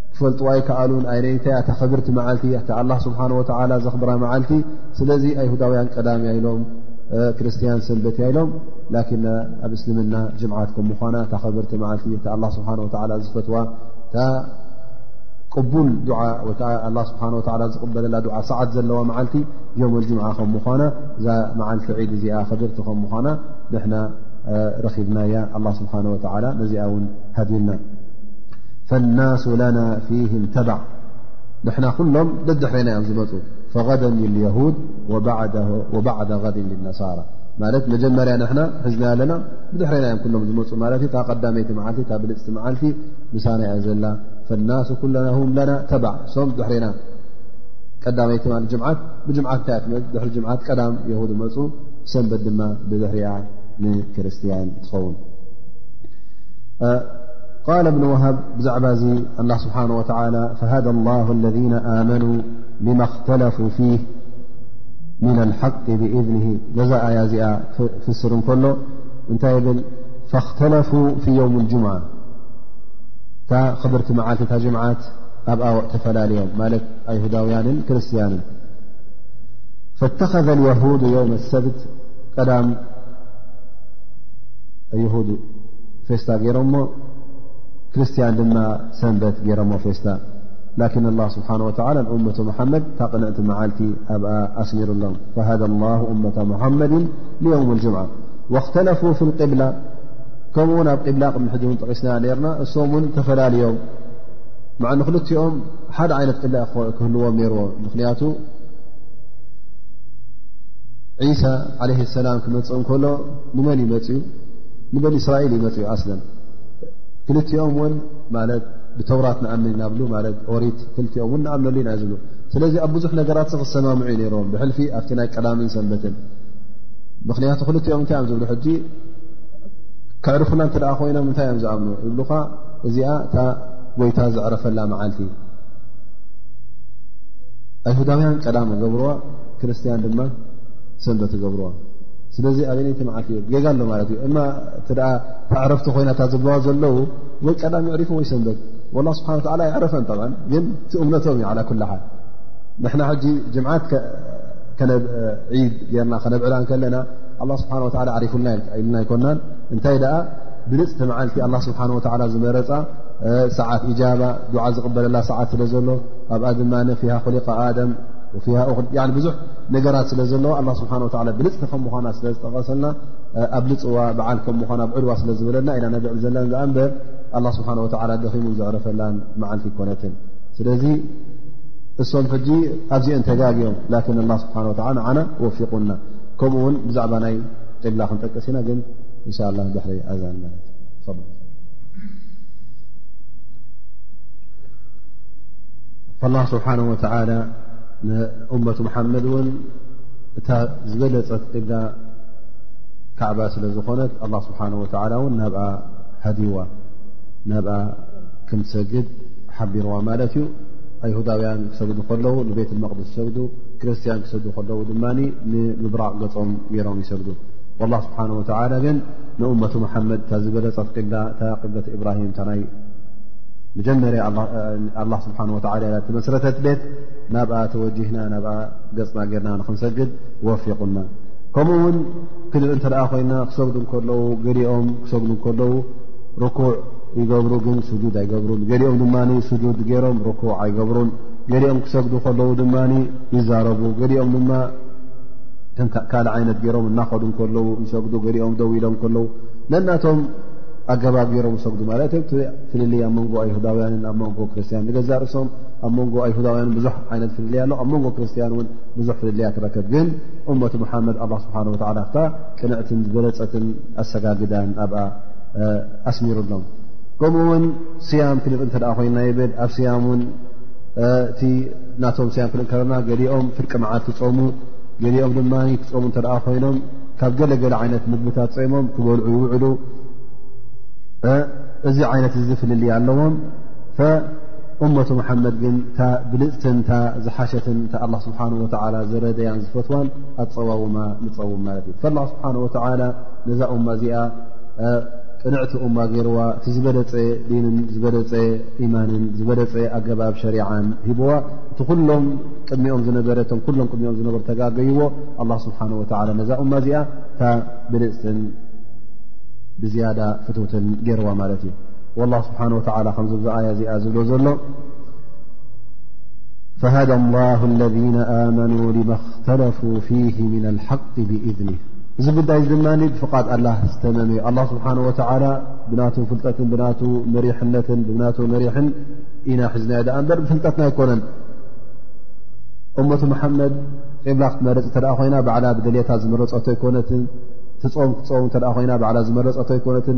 ክፈልጥዋ ኣይከኣሉን ኣይ ነይንታይ ኣታ ክብርቲ መዓልቲ ኣቲ ኣላ ስብሓን ወተላ ዘኽብራ መዓልቲ ስለዚ ኣይሁዳውያን ቀዳም እያ ኢሎም ክርስትያን ሰንበት እያ ኢሎም ላኪን ኣብ እስልምና ጅምዓት ከም ምኳና እታ ክብርቲ መዓልቲ እቲ ኣላ ስብሓን ወተላ ዝፈትዋ እታ ቅቡል ድዓ ወይከዓ ኣላ ስብሓን ወላ ዝቕበለላ ድዓ ሰዓት ዘለዋ መዓልቲ ዮመል ጅምዓ ከም ምኳና እዛ መዓልቲ ዒድ እዚኣ ክብርቲ ከም ምኳና ንሕና ረኺብናያ ኣላ ስብሓን ወተላ ነዚኣ እውን ሃዲልና ፈናሱ ለና ፊህም ተባዕ ንሕና ኩሎም ደድሕሬና እዮም ዝመፁ ፈغደ ልየሁድ ወባዕዳ غድ ልነሳራ ማለት መጀመርያ ንሕና ሕዝና ኣለና ብድሕሬና እዮም ኩሎም ዝመፁ ማለት እታ ቀዳመይቲ መዓልቲ እታ ብልፅቲ መዓልቲ ምሳና እያ ዘላ ፈናሱ ኩለናም ለና ተባዕ ሶም ድሕሬና ቀዳመይቲ ማለት ጅምዓት ብጅምዓት እታይ እያ ድሕሪ ጅምዓት ቀዳም የሁድ መፁ ሰንበት ድማ ብድሕሪያ ንክርስትያን ትኸውን قال ابن وهب بزعب الله سبحانه وتعالى فهذا الله الذين آمنوا لما اختلفوا فيه من الحق بإذنه نزيا في اسرن كله أنت بل فاختلفوا في يوم الجمعة خبرت معلت تا جمعات أبقى وقتفلاليم مالت أيهداويان كرستيان فاتخذ اليهود يوم السبت دام اليهود ፌስታ ገይሮሞ ክርስትያን ድማ ሰንበት ገይሮሞ ፌስታ ላኪን ኣላ ስብሓን ወተላ ንእመቱ መሓመድ እታ ቅንዕቲ መዓልቲ ኣብኣ ኣስሚሩሎም ፈሃደ ላ እመታ ሙሓመድን ንየውም ልጅምዓ ወክተለፉ ፊ ልቅብላ ከምኡ ውን ኣብ ቅብላ ቅድሚ ሕጂ እውን ጠቂስና ነርና እሶም እውን ተፈላልዮም ማዓ ንክልትኦም ሓደ ዓይነት ቅብላ ክህልዎም ነይርዎ ምክንያቱ ዒሳ ዓለ ሰላም ክመፅእ እንከሎ ንመን ይመፅ እዩ ንበኒ እስራኤል እዩ መፅኡ ኣስለን ክልቲኦም ውን ማለት ብተውራት ንኣምን ናብሉ ማለት ኦሪት ክልቲኦም ውን ንኣምነሉ ኢና ዝብሉ ስለዚ ኣብ ብዙሕ ነገራት ክሰማምዑ ዩ ነይሮም ብሕልፊ ኣብቲ ናይ ቀዳምን ሰንበትን ምክንያቱ ክልቲኦም እንታይ እዮም ዝብሉ ሕጂ ክዕርፉና እንተ ኮይኖም እንታይ እዮም ዝኣምኑ ይብሉካ እዚኣ እታ ጎይታ ዘዕረፈላ መዓልቲ ኣይሁዳውያን ቀዳም ገብርዋ ክርስትያን ድማ ሰንበት ገብርዋ ስለዚ ኣበነይቲ መዓልቲ እ ጌጋ ኣሎ ማለት እዩ እማ እቲ ተዕረፍቲ ኮይናታ ዝብለዋ ዘለዉ ወይ ቀዳሚ ዕሪፉ ወይ ሰንበት ላ ስብሓ ላ ኣይዕረፈን ብ ግን እቲ እምነቶም እዩ ኩል ሓል ንሕና ሕጂ ጅምዓት ዒድ ገርና ከነብዕላ ከለና ኣላ ስብሓ ላ ዓሪፉልና ኢልና ኣይኮናን እንታይ ደኣ ብልፅቲ መዓልቲ ኣላ ስብሓ ወላ ዝመረፃ ሰዓት እጃባ ድዓ ዝቕበለላ ሰዓት ስለ ዘሎ ኣብኣ ድማ ፊሃ ኮሊቃ ኣደም ፊሃ ኹ ብዙሕ ነገራት ስለ ዘለዋ ኣላ ስብሓን ወላ ብልፅቲ ከም ምኳና ስለ ዝጠቐሰልና ኣብ ልፅዋ በዓል ከም ምኳና ኣብ ዕልዋ ስለ ዝበለና ኢና ነብዕል ዘላን ዛኣ እንበር ኣላ ስብሓን ወላ ደኺሙ ዘዕረፈላን መዓልቲ ይኮነትን ስለዚ እሶም ሕጂ ኣብዚአን ተጋግዮም ላኪን ኣላ ስብሓን ወላ ንዓና ወፊቑና ከምኡ ውን ብዛዕባ ናይ ቅብላ ክንጠቅስ ኢና ግን እንሻ ላ ድሕሪ ኣዛን ማለት እዩ ኣላ ስብሓን ወላ ንእመቱ መሓመድ እውን እታ ዝበለፀት ቂብላ ካዕባ ስለ ዝኾነት ኣላ ስብሓን ወተላ እውን ናብኣ ሃዲዋ ናብኣ ከምትሰግድ ሓቢርዋ ማለት እዩ ኣይሁዳውያን ክሰግዱ ከለዉ ንቤት መቅድስ ይሰግዱ ክርስትያን ክሰግዱ ከለዉ ድማ ንምብራቕ ገፆም ገይሮም ይሰግዱ ላ ስብሓን ወተላ ግን ንእመቱ መሓመድ እታ ዝበለፀት ቅብላ እታ ቅብለት እብራሂም እታ ናይ መጀመርያ ኣላ ስብሓን ወተላ ያ ተመስረተት ቤት ናብኣ ተወጅህና ናብኣ ገፅና ገርና ንክንሰግድ ወፊቑና ከምኡ ውን ክንርኢ እንተ ኮይና ክሰግዱ ከለዉ ገሊኦም ክሰግዱ ከለዉ ርኩዕ ይገብሩ ግን ስጁድ ኣይገብሩን ገሊኦም ድማ ስጁድ ገይሮም ርኩዕ ኣይገብሩን ገሊኦም ክሰግዱ ከለዉ ድማ ይዛረቡ ገሊኦም ድማ ካልእ ዓይነት ገይሮም እናኸዱ ከለዉ ይሰግዱ ገሊኦም ደው ኢሎም ከለዉ ነናቶም ኣገባብ ገይሮም ይሰግዱ ማለት እ ፍልልይ ኣብ መንጎ ኣይሁዳውያንን ኣብ መንጎ ክርስትያን ንገዛእ ርእሶም ኣብ መንጎ ኣይሁዳውያን ብዙሕ ዓይነት ፍልልያ ኣሎ ኣብ መንጎ ክርስትያን እውን ብዙሕ ፍልልያ ትረከብ ግን እመት ሙሓመድ ኣላ ስብሓን ወላ ክታ ቅንዕትን ዝበለፀትን ኣሰጋግዳን ኣብኣ ኣስሚሩሎም ከምኡ እውን ስያም ክንርኢ እንተ ኮይና ይብል ኣብ ስያም እውን እቲ ናቶም ስያም ክንርኢ ከለና ገሊኦም ፍርቂ መዓት ክፀሙ ገሊኦም ድማ ክፀሙ እተ ኮይኖም ካብ ገለገለ ዓይነት ምግብታት ፀሞም ክበልዑ ይውዕሉ እዚ ዓይነት እዚ ፍልልያ ኣለዎም እመቱ መሓመድ ግን እታ ብልፅትን እታ ዝሓሸትን እታ ኣላ ስብሓን ወላ ዝረደያን ዝፈትዋን ኣፀዋውማ ንፀውም ማለት እዩ ላ ስብሓን ወላ ነዛ እማ እዚኣ ቅንዕቲ እማ ገይርዋ እቲ ዝበለፀ ዲንን ዝበለፀ ኢማንን ዝበለፀ ኣገባብ ሸሪዓን ሂብዋ እቲ ኩሎም ቅድሚኦም ዝነበረ እቶም ኩሎም ቅድሚኦም ዝነበሩ ተጋገይዎ ኣላ ስብሓን ወላ ነዛ እማ እዚኣ እታ ብልፅትን ብዝያዳ ፍትውትን ገይርዋ ማለት እዩ ላ ስብሓን ወተላ ከምዚ ብዛ ኣያ እዚኣ ዝብሎ ዘሎ ፈሃደ ላሁ ለذነ ኣመኑ ልማ እኽተለፉ ፊህ ምና ልሓቂ ብእዝኒ እዚ ጉዳይ እዚ ድማ ብፍቓድ ኣላ ዝተመመ ዩ ኣላ ስብሓን ወተላ ብናቱ ፍልጠትን ብናቱ መሪሕነትን ብናቱ መሪሕን ኢና ሒዝናዮ ዳኣ እበር ብፍልጠትና ኣይኮነን እሞቲ መሓመድ ቂብላ ክትመረፅ እተ ኮይና ባዕላ ብደልታ ዝመረፀቶ ኣይኮነትን ትፆም ክትፀውም እተ ኮይና ባዕላ ዝመረፀቶ ኣይኮነትን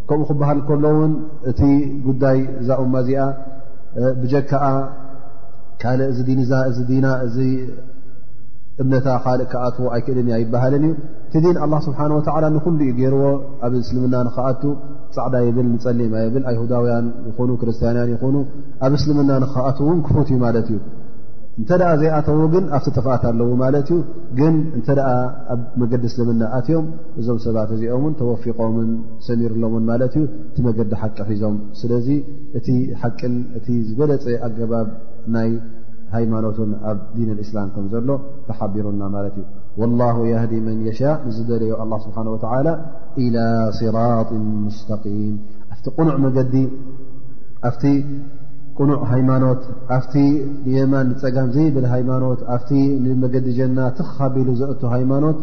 ከምኡ ክበሃል ከሎ ውን እቲ ጉዳይ እዛ እማ እዚኣ ብጀካኣ ካልእ እዚ ዲንዛ እዚ ዲና እዚ እምነታ ካልእ ክኣትዎ ኣይክእልን እያ ይበሃልን እዩ እቲ ዲን ኣላ ስብሓን ወተላ ንኩሉ እዩ ገይርዎ ኣብ እስልምና ንክኣቱ ፃዕዳ ይብል ንፀሊማ ይብል ኣይሁዳውያን ይኹኑ ክርስትያንያን ይኹኑ ኣብ እስልምና ንክኣት እውን ክፉት እዩ ማለት እዩ እንተ ደኣ ዘይኣተዉ ግን ኣብቲ ጥፍኣት ኣለዉ ማለት እዩ ግን እንተ ኣብ መገዲ እስልምና ኣትዮም እዞም ሰባት እዚኦም ን ተወፊቆምን ሰሚርሎምን ማለት እዩ እቲ መገዲ ሓቂ ሒዞም ስለዚ እቲ ሓቂን እቲ ዝበለፀ ኣገባብ ናይ ሃይማኖትን ኣብ ዲን እስላም ከም ዘሎ ተሓቢሩና ማለት እዩ ላሁ የህዲ መን የሻእ ንዝደለዮ ኣላ ስብሓን ወተላ ኢላ ስራጥ ሙስተቂም ኣብቲ ቕኑዕ መገዲ ኣብቲ ቅኑዕ ሃይማኖት ኣብቲ ንየማን ፀጋም ዘይብል ሃይማኖት ኣብቲ ንመገዲ ጀና ትኻቢሉ ዘእቶ ሃይማኖት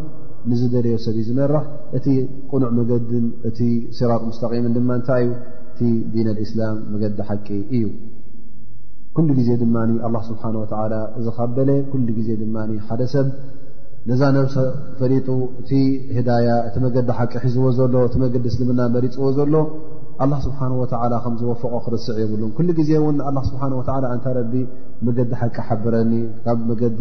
ንዝደለዮ ሰብ እዩ ዝመርሕ እቲ ቅኑዕ መገድን እቲ ሲራጥ ሙስተቒምን ድማ እንታይ እዩ እቲ ዲን ኣልእስላም መገዲ ሓቂ እዩ ኩሉ ግዜ ድማ ኣላ ስብሓን ወተላ እዚ ካበለ ኩሉ ግዜ ድማ ሓደ ሰብ ነዛ ነብሰ ፈሊጡ እቲ ህዳያ እቲ መገዲ ሓቂ ሒዝዎ ዘሎ እቲ መገዲ እስልምና መሪፅዎ ዘሎ ኣላ ስብሓን ወተላ ከም ዝወፈቖ ክርስዕ የብሉን ኩሉ ግዜ እውን ኣላ ስብሓን ወተላ ኣንታ ረቢ መገዲ ሓቂ ሓብረኒ ካብ መገዲ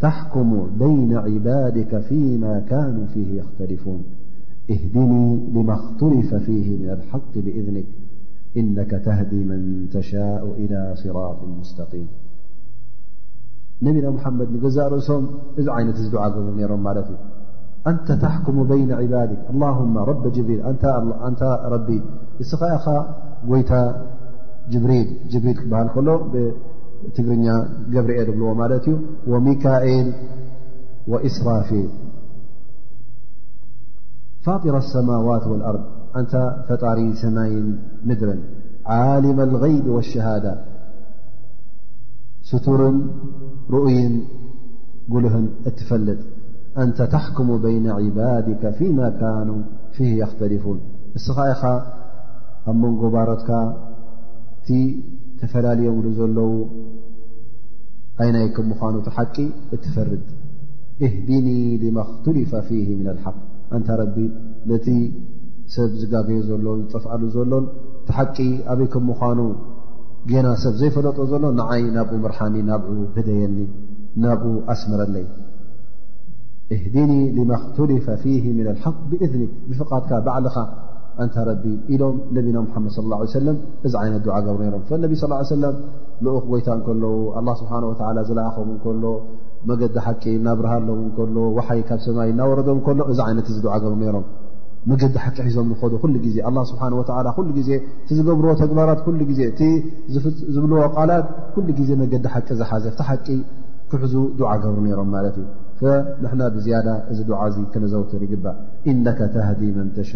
تحكم بين عبادك فيما كانوا فيه يختلفون اهدني لما اختلف فيه من الحق بإذنك إنك تهدي من تشاء إلى صراط مستقيم نبينا محمد ندعا أنت تحكم بين عبادك اللهم رب جبريلأنت ربي يت ي جبريل بهل كل ترኛ جبرኤ بل لت وميكائل وإسرافيل فاطر السماوات والأرض أنت فطر ثمي مدر عالم الغيب والشهاد ستر رؤي لهن تفلጥ أنت تحكم بين عبادك فيما كانوا فيه يختلفون ኣብ መንጎባሮትካ እቲ ተፈላልዮምሉ ዘለዉ ኣይናይክም ምዃኑ እቲ ሓቂ እትፈርድ እህዲኒ ልማ ክቱሊፈ ፊ ምና ልሓቅ ኣንታ ረቢ ነቲ ሰብ ዝጋገዩ ዘሎን ዝጠፍኣሉ ዘሎን እቲ ሓቂ ኣበይ ክም ምዃኑ ጌና ሰብ ዘይፈለጦ ዘሎ ንዓይ ናብኡ ምርሓኒ ናብኡ ህደየኒ ናብኡ ኣስምረለይ እህዲኒ ልማ ክቱሊፈ ፊ ምና ልሓቅ ብእዝኒ ብፍቓድካ ባዕልኻ ኣንታ ረቢ ኢሎም ነቢና ሙሓመድ ስ ላ ሰለም እዚ ዓይነት ዱዓ ገብሩ ነሮም ፈነቢ ስ ሰለም ልኡኽ ጎይታ እንከለዉ ኣላ ስብሓን ወላ ዝለኣኸም እንከሎ መገዲ ሓቂ እናብርሃሎም እንከሎ ወሓይ ካብ ሰማይ እናወረዶም እከሎ እዚ ዓይነት እዚ ዱዓ ገብሩ ነሮም መገዲ ሓቂ ሒዞም ንኸዱ ኩሉ ግዜ ኣላ ስብሓን ወላ ኩሉ ግዜ እቲ ዝገብርዎ ተግባራት ኩሉ ግዜ እቲ ዝብልዎ ቃላት ኩሉ ግዜ መገዲ ሓቂ ዝሓዘ ፍቲ ሓቂ ክሕዙ ዱዓ ገብሩ ነሮም ማለት እዩ ንሕና ብዝያዳ እዚ ዱዓ እዚ ክነዘውትር ይግባእ ኢነከ ተህዲ መን ተሻ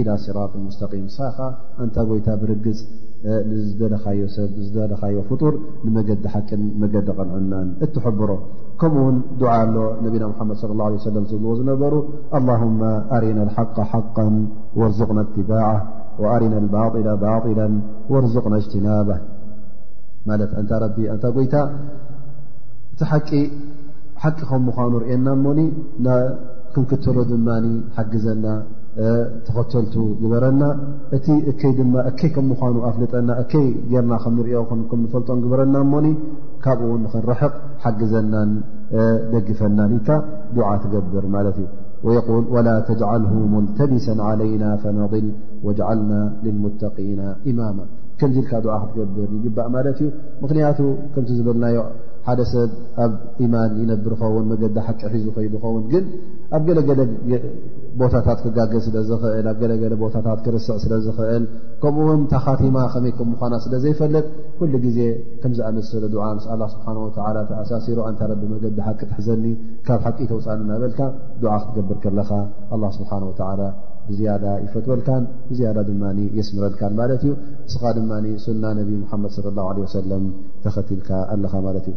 ኢላ ስራጢ ሙስተቂም ሳኻ ኣንታ ጎይታ ብርግፅ ንዝደለኻዮ ሰብ ዝደለኻዮ ፍጡር ንመገዲ ሓቂን መገዲ ቐንዕናን እትሕብሮ ከምኡ ውን ድዓ ኣሎ ነቢና ሓመድ صለ ه ለ ሰለም ዝብልዎ ዝነበሩ ኣላሁማ ኣሪና ሓق ሓق ወርዝቕና ትባዓ ኣሪና ባጢላ ባጢላ ወርዝቕና እጅትናባ ማለት ኣንታ ረቢ ኣንታ ጎይታ እቲ ሓቂ ሓቂ ከም ምዃኑ ርእና እሞኒ ክንክተሎ ድማ ሓግዘና ተኸተልቱ ግበረና እቲ እከይ ድማ እከይ ከም ምኳኑ ኣፍልጠና እከይ ጌርና ከምንሪኦ ከምንፈልጦን ግበረና እሞኒ ካብኡ ውን ንክንርሕቕ ሓግዘናን ደግፈናን ኢልካ ዱዓ ትገብር ማለት እዩ ወየል ወላ ተጅዓል ሙልተቢሰ ዓለይና ፈነል ወጅዓልና ልልሙተቂና ኢማማ ከምዚ ኢልካ ዱዓ ክትገብር ይግባእ ማለት እዩ ምክንያቱ ከምቲ ዝበልናዮ ሓደ ሰብ ኣብ ኢማን ይነብር ኸውን መገዲ ሓቂ ሒዙ ከይዱ ኸውን ግን ኣብ ገለገለ ቦታታት ክጋገ ስለ ዝኽእል ኣብ ገለገለ ቦታታት ክርስዕ ስለ ዝኽእል ከምኡ ውን ታኻቲማ ከመይ ከም ምዃና ስለ ዘይፈልጥ ኩሉ ግዜ ከምዝኣመሰለ ድዓ ምስ ኣላ ስብሓን ወላ ተኣሳሲሩ ኣንታ ረቢ መገዲ ሓቂ ትሕዘኒ ካብ ሓቂ ተውፃኒ ናበልካ ድዓ ክትገብር ከለኻ ኣላ ስብሓን ወላ ብዝያዳ ይፈትወልካን ብዝያዳ ድማ የስምረልካን ማለት እዩ እስኻ ድማ ሱና ነቢ ሙሓመድ ለ ላ ለ ወሰለም ተኸትልካ ኣለኻ ማለት እዩ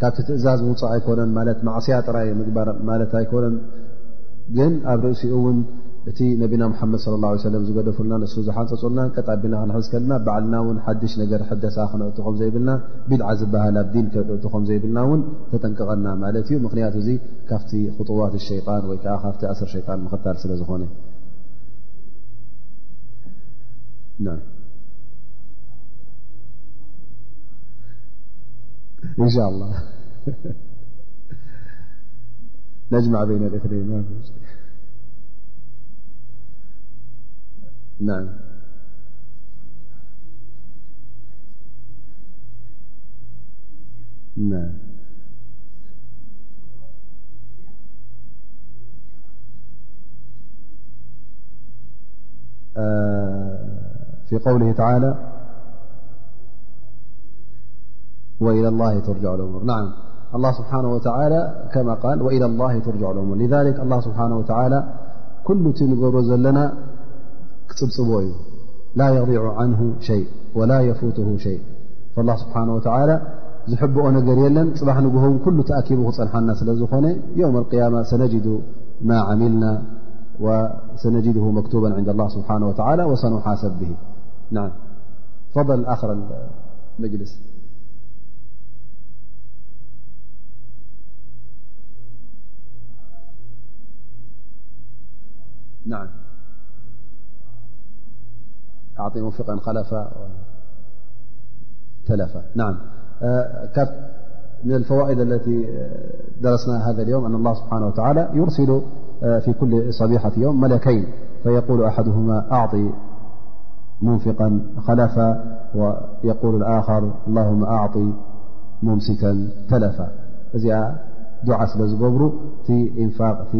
ካብቲ ትእዛዝ ምውፃእ ኣይኮነን ማለት ማዕስያ ጥራይ ምግባር ማለት ኣይኮነን ግን ኣብ ርእሲኡ እውን እቲ ነቢና ሓመድ صለ ه ሰለ ዝገደፉልና ንሱ ዝሓንፀፁልና ቀጥ ኣቢልና ክንሕዝ ከለና ባዓልና ውን ሓድሽ ነገር ሕደሳ ክነእቱ ከም ዘይብልና ቢድዓ ዝበሃል ኣብ ዲን ክነእቱ ከም ዘይብልና ውን ተጠንቀቐና ማለት እዩ ምክንያቱ እዚ ካብቲ ክጡዋት ሸጣን ወይ ከዓ ካብቲ ኣስር ሸጣን ምክታል ስለ ዝኾነ إن شاء الله نجمع بين الإثرين في قوله تعالى وإلى الله ترجع الأمر الله سبحانه ولى وإلى الله رجع الأمر لذلك الله سبحانه وتعلى كل ن لن بب لا يضع عنه شيء ولا يفوته شيء فالله سبحانه وتعالى زب نر ين بح نه كل أكبن ل ن يوم القيامة سنجد ما عملنا وسنجده مكتوبا عند الله سبحانه وتعلى وسنحاسب به ع فضل ر املس من الفوائد التي درسناه هذا اليوم أن الله سبحانه وتعالى يرسل في كل صبيحة يوم ملكين فيقول أحدهما أعط ሙንፊቃ ከለፋ የቁል ኣኸር ላሁመ ኣዕጢ ሙምሲከን ተለፋ እዚኣ ዱዓ ስለ ዝገብሩ እቲ ኢንፋቅ እቲ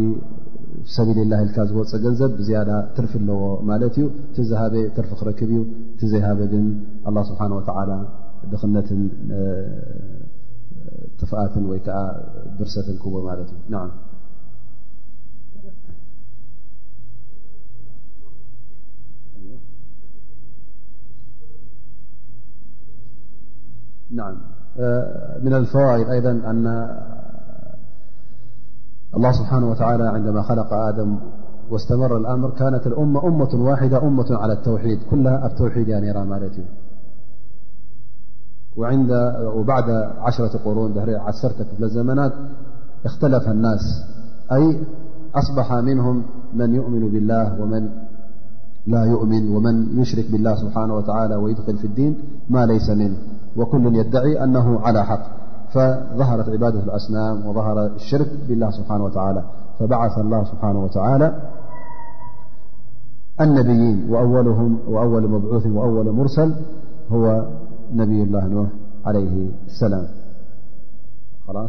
ሰቢል ላ ኢልካ ዝወፀ ገንዘብ ብዝያዳ ትርፊ ኣለዎ ማለት እዩ እቲ ዝሃበ ትርፊ ክረክብ እዩ እቲ ዘይሃበ ግን ኣላ ስብሓን ወተዓላ ድኽነትን ጥፍኣትን ወይ ከዓ ብርሰትን ክቦ ማለት እዩ ን الله سبحانه وتعالى عندما خلق آدم واستمر الأمر كانت الأمة أمة واحدة أمة على التوحيد كلها أبتوحيد يعن رىمالت وبعد عشرة قرون ده عسرتكفل الزمنات اختلف الناس أي أصبح منهم من يؤمن بالله ومن لا يؤمن ومن يشرك بالله سبحانه وتعالى ويدخل في الدين ما ليس منه وكل يدعي أنه على حق فظهرت عبادة الأسنام وظهر الشرك بالله سبحانه وتعالى فبعث الله سبحانه وتعالى النبيين أوأول مبعوث وأول مرسل هو نبي الله نوح عليه السلام خلايأع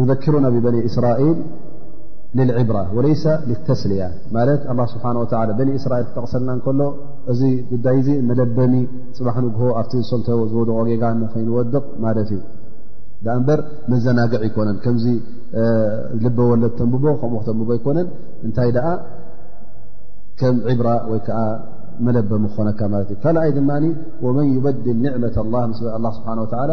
ዩዘክሩና ብበኒ እስራኤል ልልዕብራ ወለይሰ ልተስልያ ማለት ኣላ ስብሓን ወላ በኒ እስራኤል ክጠቕሰልና ከሎ እዚ ጉዳይ እዚ መለበሚ ፅባሕ ንግሆ ኣብቲ ዝሰምተ ዝወድቆ ጌጋ ንከይንወድቕ ማለት እዩ ዳኣ እምበር መዘናግዕ ኣይኮነን ከምዚ ልበ ወለድ ተንብቦ ከምኡ ክተንብቦ ኣይኮነን እንታይ ደኣ ከም ዕብራ ወይ ከዓ መለበሚ ክኾነካ ማለት እዩ ካልኣይ ድማ ወመን ይበድል ኒዕመት ላ ምስ ስብሓን ወላ